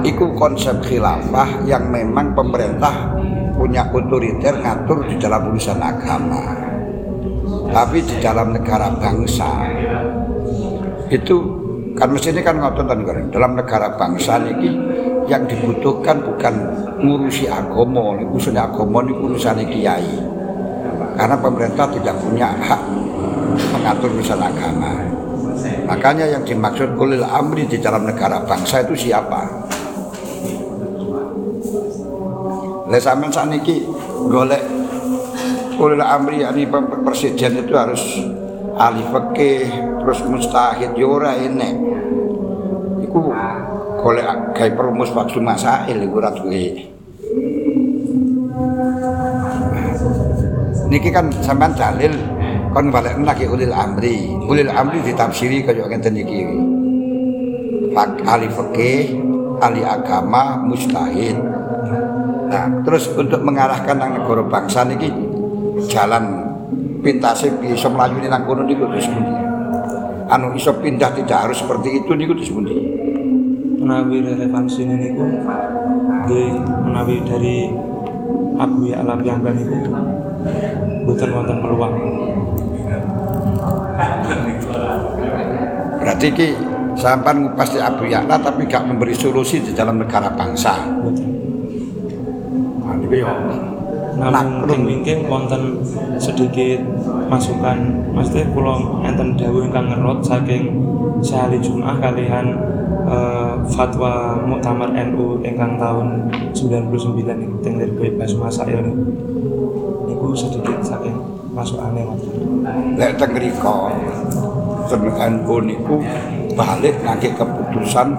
iku konsep khilafah yang memang pemerintah punya otoriter ngatur di dalam urusan agama. Tapi di dalam negara bangsa itu kan mestinya kan ngotot kan goreng. dalam negara bangsa niki yang dibutuhkan bukan ngurusi agama, urusan agama ini urusan kiai. Karena pemerintah tidak punya hak mengatur urusan agama. Makanya yang dimaksud ulil amri di dalam negara bangsa itu siapa? Lah sampean sakniki golek ulil amri yakni presiden itu harus ahli fikih terus mustahid yo ora enek. Iku golek gawe perumus waktu masail iku ora duwe. Niki kan sampean dalil kon balik lagi ulil amri. Ulil amri ditafsiri kaya ngeten iki. Fak ahli fikih, ahli agama, mustahid. Nah, terus untuk mengarahkan nang negara bangsa niki jalan pintase bisa melayu nang kono niku terus. Anu iso pindah tidak harus seperti itu niku terus pundi. menawi relevansi ini ku nggih menawi dari Abu Ya'la piyambak niku boten wonten peluang Berarti ki sampan ngupas di Abu Ya'la tapi gak memberi solusi di dalam negara bangsa. Nah, niku yo namun Maklum. mungkin wonten sedikit masukan maksudnya kula enten dawuh ingkang ngerot saking sehari Jumat kalian eh, fatwa Muktamar NU ingkang tahun 99 niku teng dari bebas masail niku niku sedikit saking masukane wonten lek teng teng NU niku balik nangke keputusan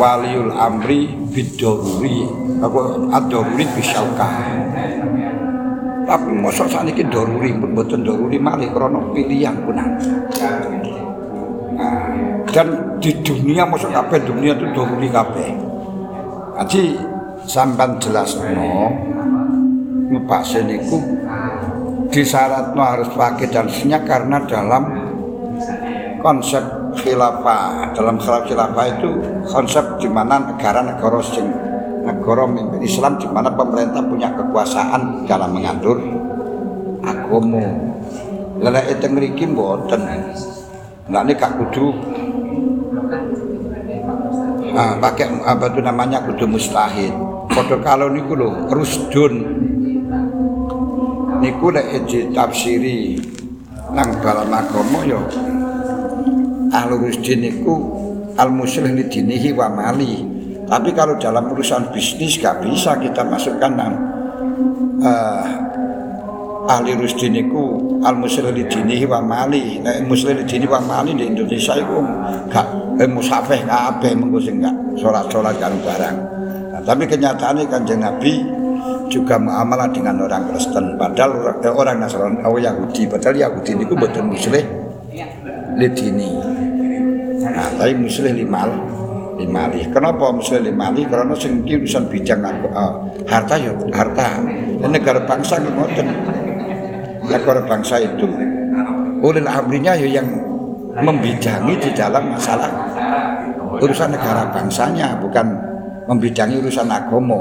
waliul amri bidoruri apa adoruri bisyauka tapi mosok sakniki doruri mboten doruri malih krana pilihan punah nah, dan di dunia mosok kabeh dunia itu doruri kabeh jadi sampan jelas no ngepase niku disyaratno harus pakai dan senyap karena dalam konsep khilafah dalam khilafah khilafah itu konsep di mana negara-negara sing negara mimpin Islam di mana pemerintah punya kekuasaan dalam mengatur agama. Lelek itu ngriki mboten. Lah ini gak kudu ah, pakai apa itu namanya kudu mustahid. Padha kalau niku lho rusdun niku lek ditafsiri nang dalam agama ya Ahlul Rusdin niku al muslih li dinihi wa mali. Tapi kalau dalam urusan bisnis gak bisa kita masukkan nang eh, ahli rusdin niku al muslih li dinihi wa mali. Nek muslih li dinihi wa mali di Indonesia iku gak eh, musafeh kabeh mengko sing gak salat-salat barang. Nah, tapi kenyataannya kanjeng Nabi juga muamalah dengan orang Kristen. Padahal eh, orang Nasrani oh Yahudi. Padahal Yahudi niku mboten muslih lidini nah tapi muslih limal limali kenapa muslih limali karena sing urusan bijang aku ah, harta ya harta. Dan negara bangsa ngoten negara bangsa itu. Ulil amrinya ya yang membidangi di dalam masalah urusan negara bangsanya bukan membidangi urusan agama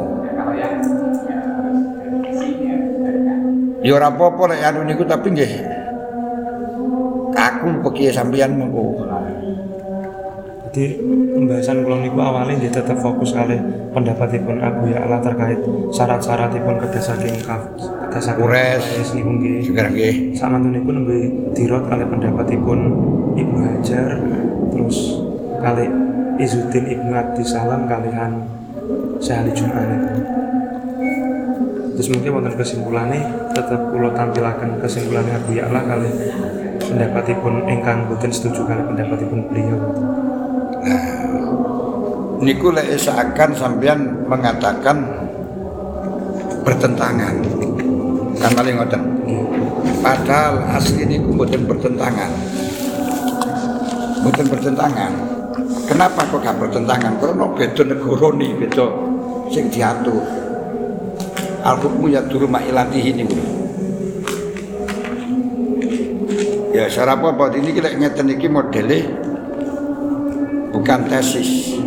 ya ora apa-apa lek anu niku tapi nggih aku pekiye sampeyan mengko Jadi pembahasan kula niku awalnya dia tetap fokus kali pendapatipun Abu Ya'la terkait syarat-syaratipun kedah saking kaf kedah saking Kures. niku nggih. juga nggih Samantunipun nembe dirot kali pendapatipun Ibnu Hajar terus kali Izuddin Ibnu Abdissalam kalian Syekh Ali Jum'an itu terus mungkin wonten kesimpulannya tetap kulo tampilaken kesimpulannya Abu Ya'la kali pendapatipun ingkang boten setuju kali pendapatipun beliau niku lek seakan sampean mengatakan bertentangan. Kan paling ngoten. Padahal asli niku mboten bertentangan. Mboten bertentangan. Kenapa kok gak bertentangan? Karena beda negara nih beda sing diatur. Al hukmu ya dulu ma'ilatihi ya cara apa ini kita ngeten iki modelnya bukan tesis.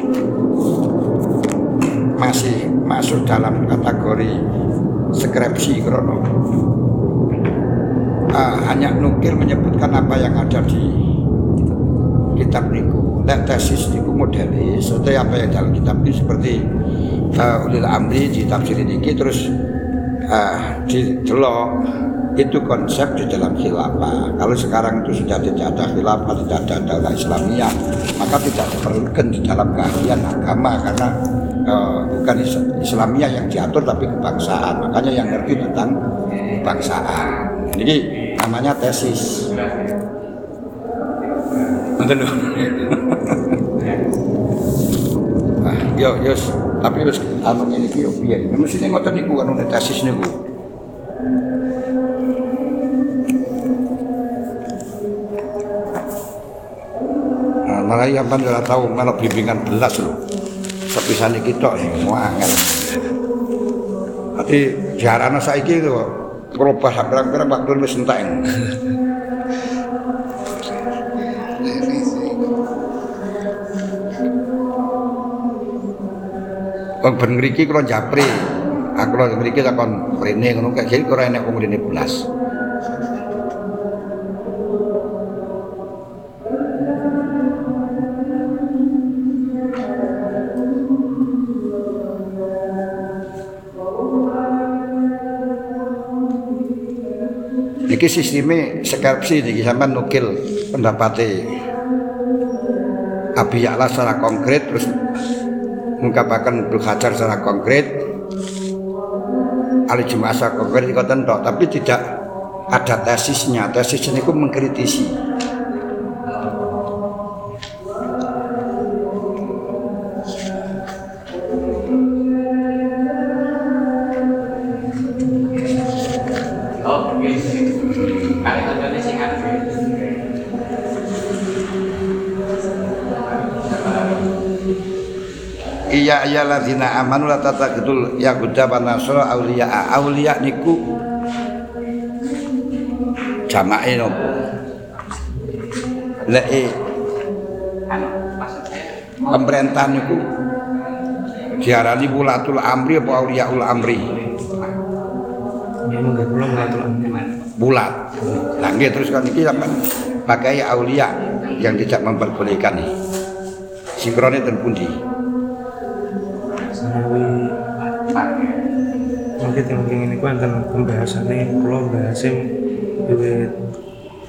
Masih masuk dalam kategori skripsi krono. Ah, hanya nukil menyebutkan apa yang ada di kitab niku. Lek tesis niku modelis atau apa yang dalam kitab ini seperti uh, ulil amri di tafsir ini terus uh, di delok itu konsep di dalam khilafah. Kalau sekarang itu sudah tidak ada khilafah, tidak ada daulah Islamiyah, maka tidak diperlukan di dalam keahlian agama karena eh, bukan Is- Islamiyah yang diatur tapi kebangsaan. Makanya yang ngerti tentang kebangsaan. Jadi namanya tesis. Ngoten lho. Ah, yo yo tapi wis anu ngene iki yo piye? Mesti ngoten niku anu tesis niku. Malah yang kan ora tahu malah bimbingan belas loh. Sepisane kita nih, mau angel. Tapi jarana saiki itu berubah pirang-pirang waktu wis entek. Wong ben ngriki kula japri. Aku lho ngriki takon mrene ngono kayak wong mrene belas. Niki sistemnya skripsi niki sampean nukil pendapatnya Abi Ya'la secara konkret terus mengungkapkan Ibnu Hajar secara konkret Ali Jumat secara konkret itu tentu tapi tidak ada tesisnya. Tesisnya itu mengkritisi Iya ladina amanu la tatakidul ya guda wa nasra auliya auliya niku jamae nopo? Lek Anu, pemerintahan niku diarani wulatul amri apa auliyaul amri? Ya bulat nah nggih terus kan iki sampean pakai aulia yang tidak memperbolehkan. Sinkronnya ten mungkin mungkin ini ku enten pembahasannya kulo bahasin wiwit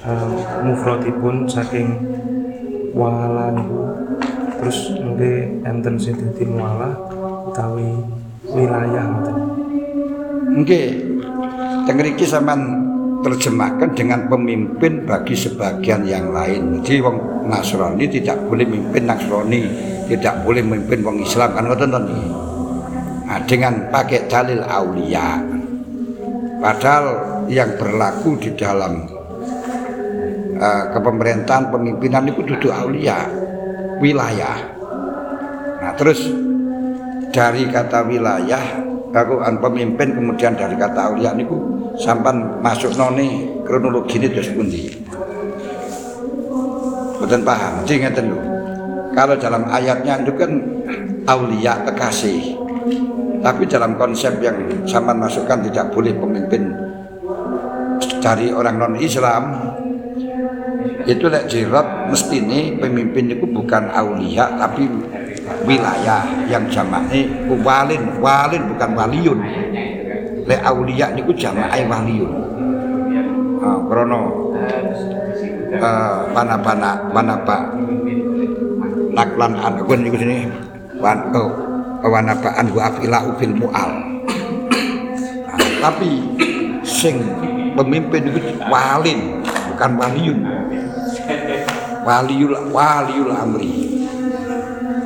um, mufradipun saking wala niku. Terus mungkin enten sing dadi muala utawi wilayah ngoten. Oke, tengriki sampean terjemahkan dengan pemimpin bagi sebagian yang lain. Jadi wong Nasrani tidak boleh memimpin Nasrani, tidak boleh memimpin wong Islam. Kan ngoten to niki. Nah, dengan pakai dalil aulia. Padahal yang berlaku di dalam eh, kepemerintahan pemimpinan itu duduk aulia, wilayah. Nah, terus dari kata wilayah aku an pemimpin kemudian dari kata aulia niku sampan masuk noni kronologi ini terus pundi Betul paham, jadi lho. Kalau dalam ayatnya itu kan aulia kekasih. Tapi dalam konsep yang sampan masukkan tidak boleh pemimpin dari orang non Islam itu lek jirat mesti ini pemimpin itu bukan aulia tapi wilayah yang jamaknya walin walin bukan waliun. Lek aulia niku jamaah waliun. Ah krono eh pana-pana panapa naklan anakun niku sini wan oh, wanapa an wa afila fil mual. Nah, tapi sing pemimpin itu walin bukan waliun waliul waliul amri.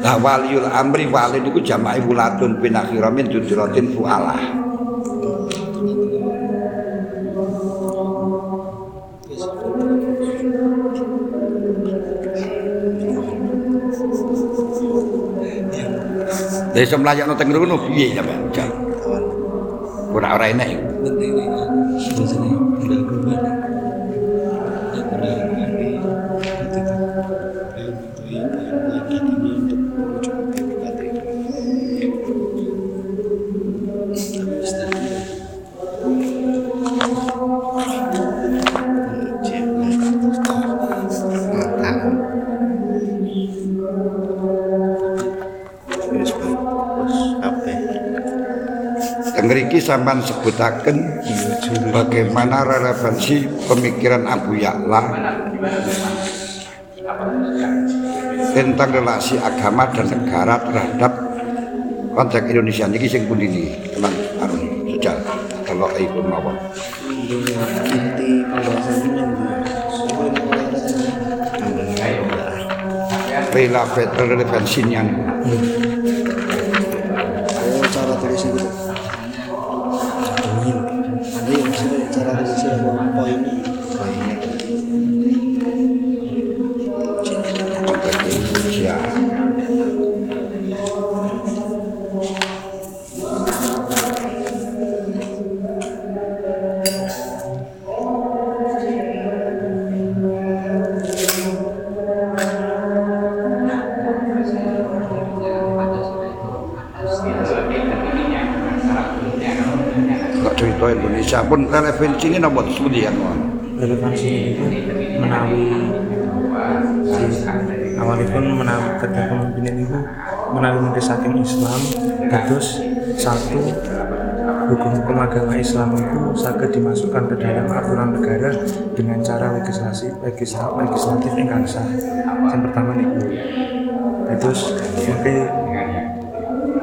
Nah waliul amri walin itu jama'i wulatun bin akhiramin duduratin fu'alah Desa Melayu no tenggeru no piye sampe jam. Ora ora enak iku. Tengeriki sampean sebutaken bagaimana relevansi pemikiran Abu Ya'la tentang relasi agama dan negara terhadap konteks Indonesia. Niki sing pundi niki? Teman anu sejak kalau ikut mawon inti pembahasannya relevansinya. Cerita Indonesia pun relevansi ini nomor studi ya kawan relevansi itu menawi awalipun menawi ketika kepemimpinan itu menawi mendesakan Islam terus satu hukum-hukum agama Islam itu saged dimasukkan ke dalam aturan negara dengan cara legislasi legisla- legislatif yang sah. Yang pertama nih terus mungkin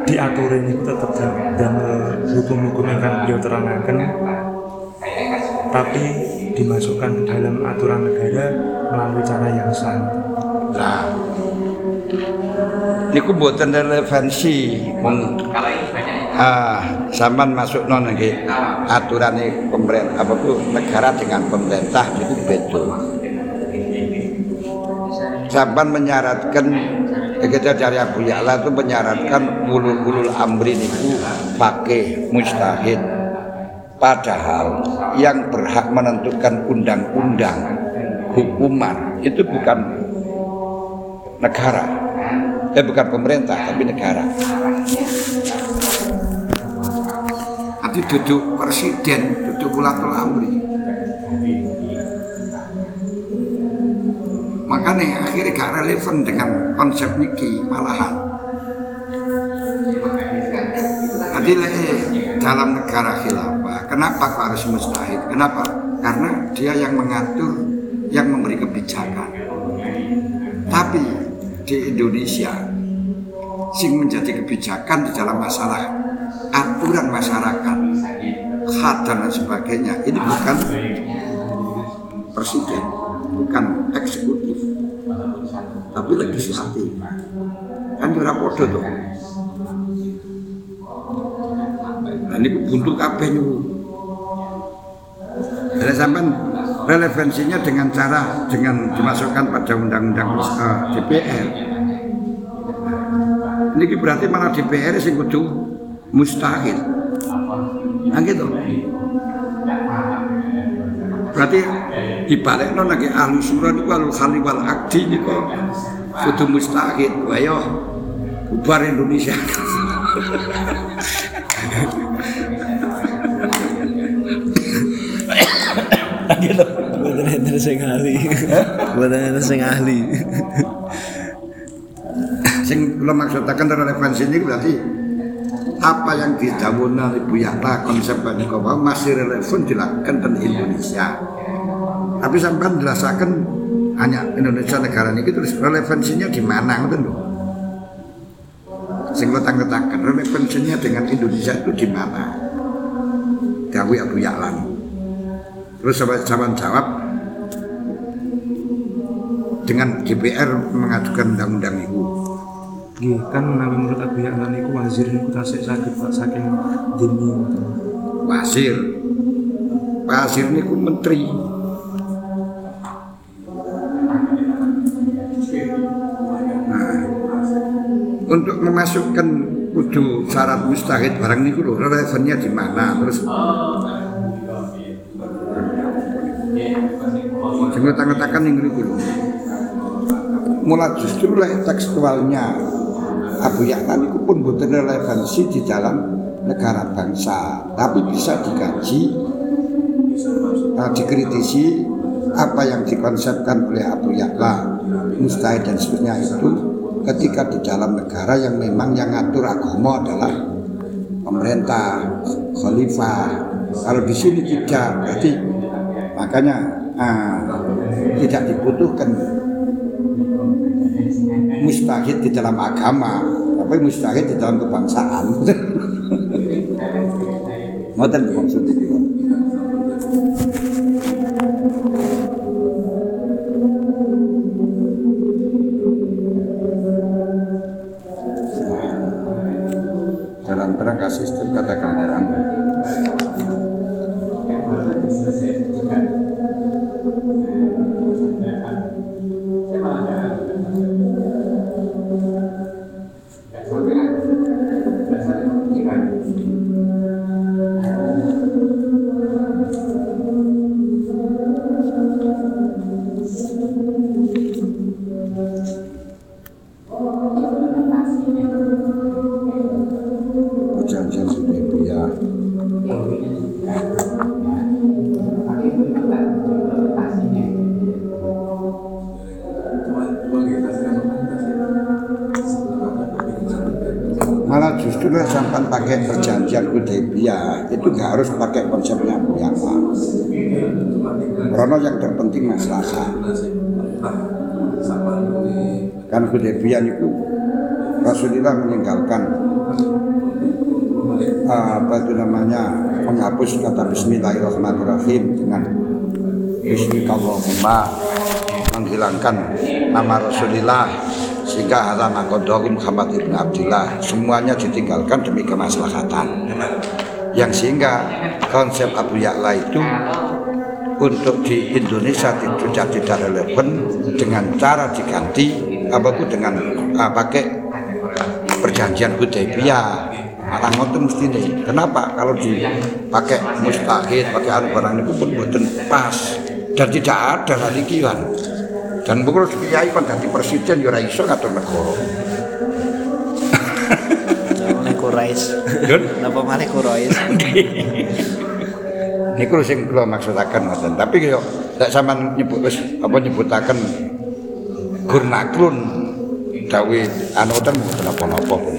diaturin itu tetap dan hukum-hukum yang kan beliau terangkan tapi dimasukkan ke dalam aturan negara melalui cara yang sah. Nah, niku buatan relevansi mung ah zaman masuk non nggih aturane pemerintah apa tuh negara dengan pemerintah itu beda. Zaman menyaratkan eh, kita dari Abu Ya'la itu menyaratkan ulul ulul amri niku pakai mustahid. Padahal yang berhak menentukan undang-undang hukuman itu bukan negara. Eh bukan pemerintah tapi negara. Nanti duduk presiden duduk ulatul amri makanya akhirnya gak relevan dengan konsep niki malahan. Jadi eh, dalam negara khilafah kenapa kok harus mustahid kenapa? Karena dia yang mengatur yang memberi kebijakan. Tapi di Indonesia sing menjadi kebijakan di dalam masalah aturan masyarakat hak dan sebagainya ini bukan presiden bukan eksekutif tapi legislatif. Kan ora podo tuh nah ini buntu kabeh Jadi sampai relevansinya dengan cara dengan dimasukkan pada undang-undang eh, DPR. Ini berarti malah DPR sing kudu mustahil. Nah gitu. Berarti dibalik no lagi ahli surah itu ahli khali ini kok kudu mustahil. Ayo bubar Indonesia. gitu buatan enter sing ahli buatan enter sing ahli sing kula maksudaken relevansi ini berarti apa yang didawuhna Ibu Yata konsep menika masih relevan dilakukan di Indonesia. Tapi sampean jelasaken hanya Indonesia negara ini terus relevansinya di mana ngoten lho. Sing ketang-ketakan relevansinya dengan Indonesia itu di mana? Dawi Abu Ya'lan. Terus sama sama jawab dengan DPR mengajukan undang-undang itu. Nggih, kan menawi menurut Abu Ya'lan niku wazir niku tasik Pak saking dini. Pasir. Pasir niku menteri. Nah, untuk memasukkan kudu syarat mustahid barang niku lho relevannya di mana terus sing ngetakan ning niku lho mulai justru lek tekstualnya Abu Ya'lan itu pun bukan relevansi di dalam negara bangsa tapi bisa dikaji uh, dikritisi apa yang dikonsepkan oleh Abu Ya'la mustahid dan seterusnya itu ketika di dalam negara yang memang yang ngatur agama adalah pemerintah khalifah. Kalau di sini tidak berarti makanya uh, tidak dibutuhkan mustahid di dalam agama tapi mustahid di dalam kebangsaan. Ngoten maksudnya terpenting maslahat kan Hudaybiyah itu. Rasulullah meninggalkan apa itu namanya menghapus kata Bismillahirrahmanirrahim dengan Bismillahirrahmanirrahim. Menghilangkan nama Rasulullah sehingga haram akodohu Muhammad ibn Abdullah. Semuanya ditinggalkan demi kemaslahatan. Yang sehingga konsep Abu Ya'la itu untuk di Indonesia tidak tidak relevan dengan cara diganti apa itu dengan ah, pakai perjanjian Hudaybiyah malah ngoten mesti nih kenapa kalau dipakai mustahid pakai anu barang itu pun buatan pas dan tidak ada lagi kian dan bukan kiai kan jadi presiden ya ora iso ngatur negara Oleh Kurais. Yun. Napa malih Kurais? niku sing kula maksudaken ngoten tapi yo nek sampean nyebut wis apa nyebutaken gurnaklun dawe anu ten mboten apa-apa pun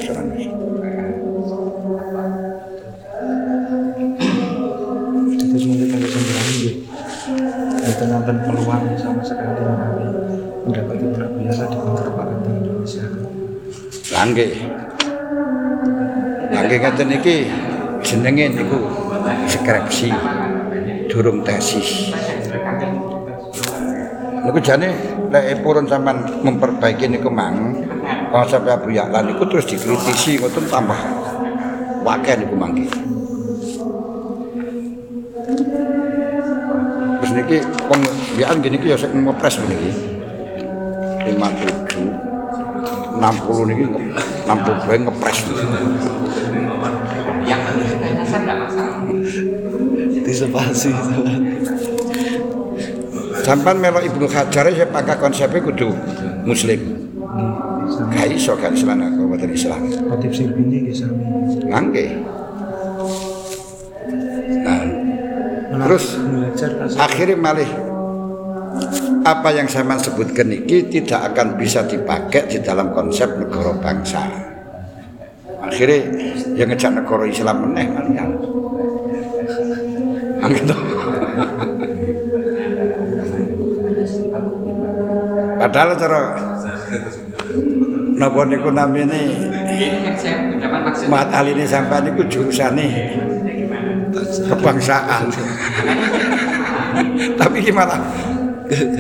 Terus mungkin sembilan nggih. Itu nonton peluang sama sekali menawi mendapat anak biasa di kemerdekaan di Indonesia. Langge. Langge ngaten iki jenenge niku skripsi durung tesis. Niku jane lek purun sampean memperbaiki niku mang konsep Abu Ya'la niku terus dikritisi ngoten tambah wakil niku mangke. Terus niki wong biyen gini iki ya sik ngepres niki. 57 60 niki 60 bae ngepres. yang dasar nggak masalah Disepasi. Sampan melok Ibnu Hajar ya pakai konsepnya kudu muslim. Gak iso gak Islam aku mboten Islam. Khotib Sirbini nggih sami. Nangge. Nah, terus akhirnya malih apa yang saya sebutkan ini tidak akan bisa dipakai di dalam konsep negara bangsa. Akhirnya yang ngejak negara Islam meneh kalian. Angkat Padahal cara napa niku namine Mat Ali ini sampai niku jurusane kebangsaan. Tapi gimana?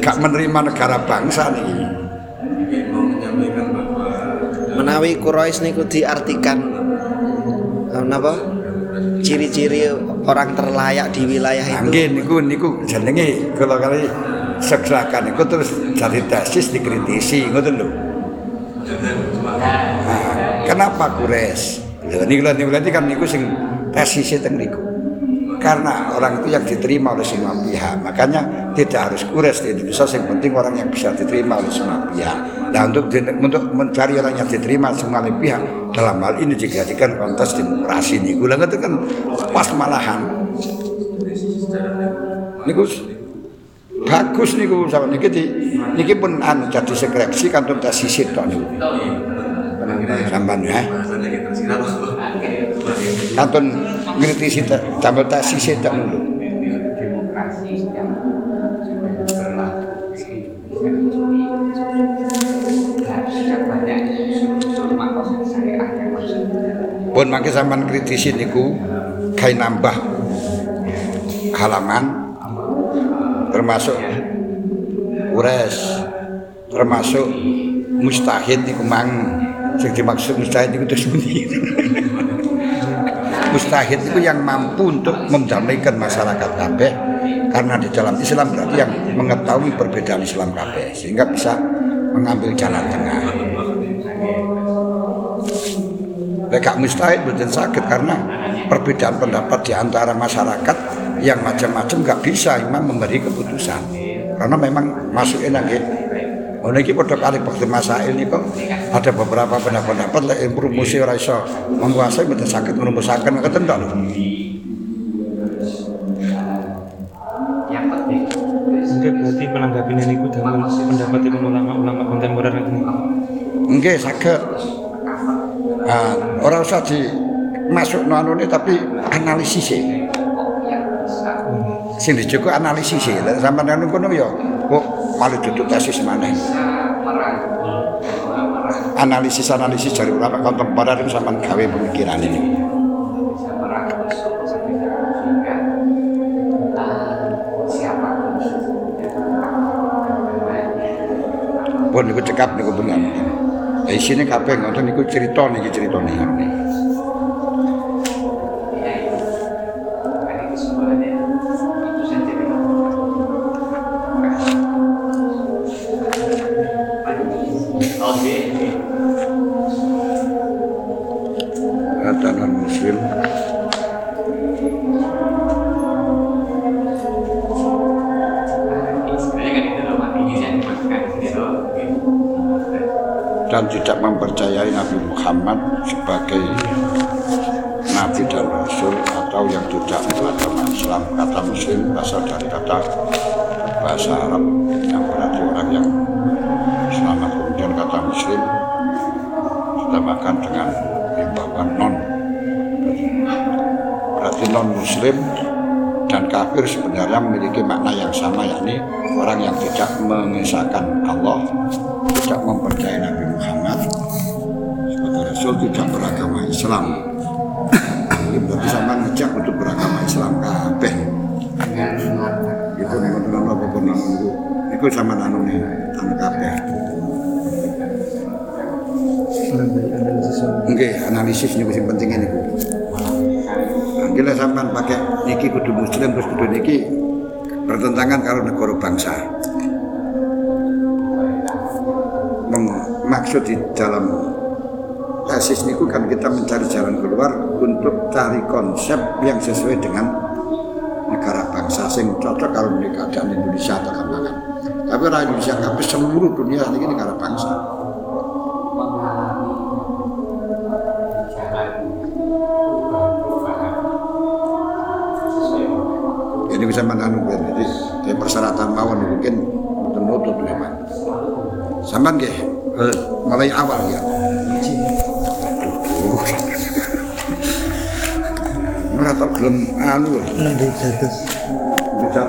Gak menerima negara bangsa nih. menawi Quraisy niku diartikan eh, napa ciri-ciri orang terlayak di wilayah itu Nggih niku niku jenenge kula kali segerakan niku terus jadi tesis dikritisi ngoten lho. Nah, kenapa kures? Lho niku lho niku kan niku sing tesisnya teng niku. Karena orang itu yang diterima oleh semua pihak, makanya tidak harus kures di Indonesia. Yang penting orang yang bisa diterima oleh semua pihak. Nah untuk untuk mencari orang yang diterima semua pihak dalam hal ini dijadikan kontes demokrasi niku. Lah itu kan pas malahan. Niku bagus niku sama niki di niki pun anu jadi skripsi kantor tesis tok niku. Sampan ya. Kanton ngritisi tambah tesis niku. demokrasi Pun mangke sampean kritisi niku gawe nambah halaman termasuk ures termasuk mustahid niku mang sing dimaksud mustahid niku terus mustahid itu yang mampu untuk mendamaikan masyarakat kabeh karena di dalam Islam berarti yang mengetahui perbedaan Islam kabeh sehingga bisa mengambil jalan tengah Lek gak mustahil betul sakit karena perbedaan pendapat di antara masyarakat yang macam-macam gak bisa imam memberi keputusan. Karena memang masuknya nggih. Oh niki padha kali waktu masail niku ada beberapa pendapat-pendapat lek promosi ora iso menguasai betul sakit merumusaken ngoten tok lho. yang penting Mungkin berarti menanggapi ini ku dalam pendapat ulama-ulama kontemporer ini. Nggih saged. Ah, ora usah di masuk anune tapi analisis e. Sing dijogo analisis e. Lek sampean anu kono ya kok malah duduk tesis maneh. Analisis-analisis dari ulama kontemporer itu sampean gawe pemikiran ini. Pun niku cekap. Ya isine kabeh ngoten niku cerita niki ceritane. ya tidak mempercayai Nabi Muhammad sebagai Nabi dan Rasul atau yang tidak beragama Islam kata Muslim berasal dari kata bahasa Arab yang berarti orang yang selamat. Kemudian kata Muslim ditambahkan dengan himbauan non. Berarti non Muslim dan kafir sebenarnya memiliki makna yang sama yakni orang yang tidak mengesahkan Allah tidak mempercayai Nabi Muhammad Rasul tidak beragama Islam ini berarti sama ngejak untuk beragama Islam kabeh itu nih menurut apa pun itu itu sama anu nih anu kabeh Oke, analisis ini sing penting ini. Gila sampean pakai niki kudu muslim terus kudu niki bertentangan kalau negara bangsa. Maksud di dalam tesis niku kan kita mencari jalan keluar untuk cari konsep yang sesuai dengan negara bangsa sing cocok kalau di keadaan Indonesia terkembangkan. Tapi orang Indonesia tapi seluruh dunia ini negara bangsa. Ini bisa menanu jadi kayak persyaratan mawon mungkin menutup man. Sampai nggih mulai awal ya. Gelem anu lho. Nembe dados Bisa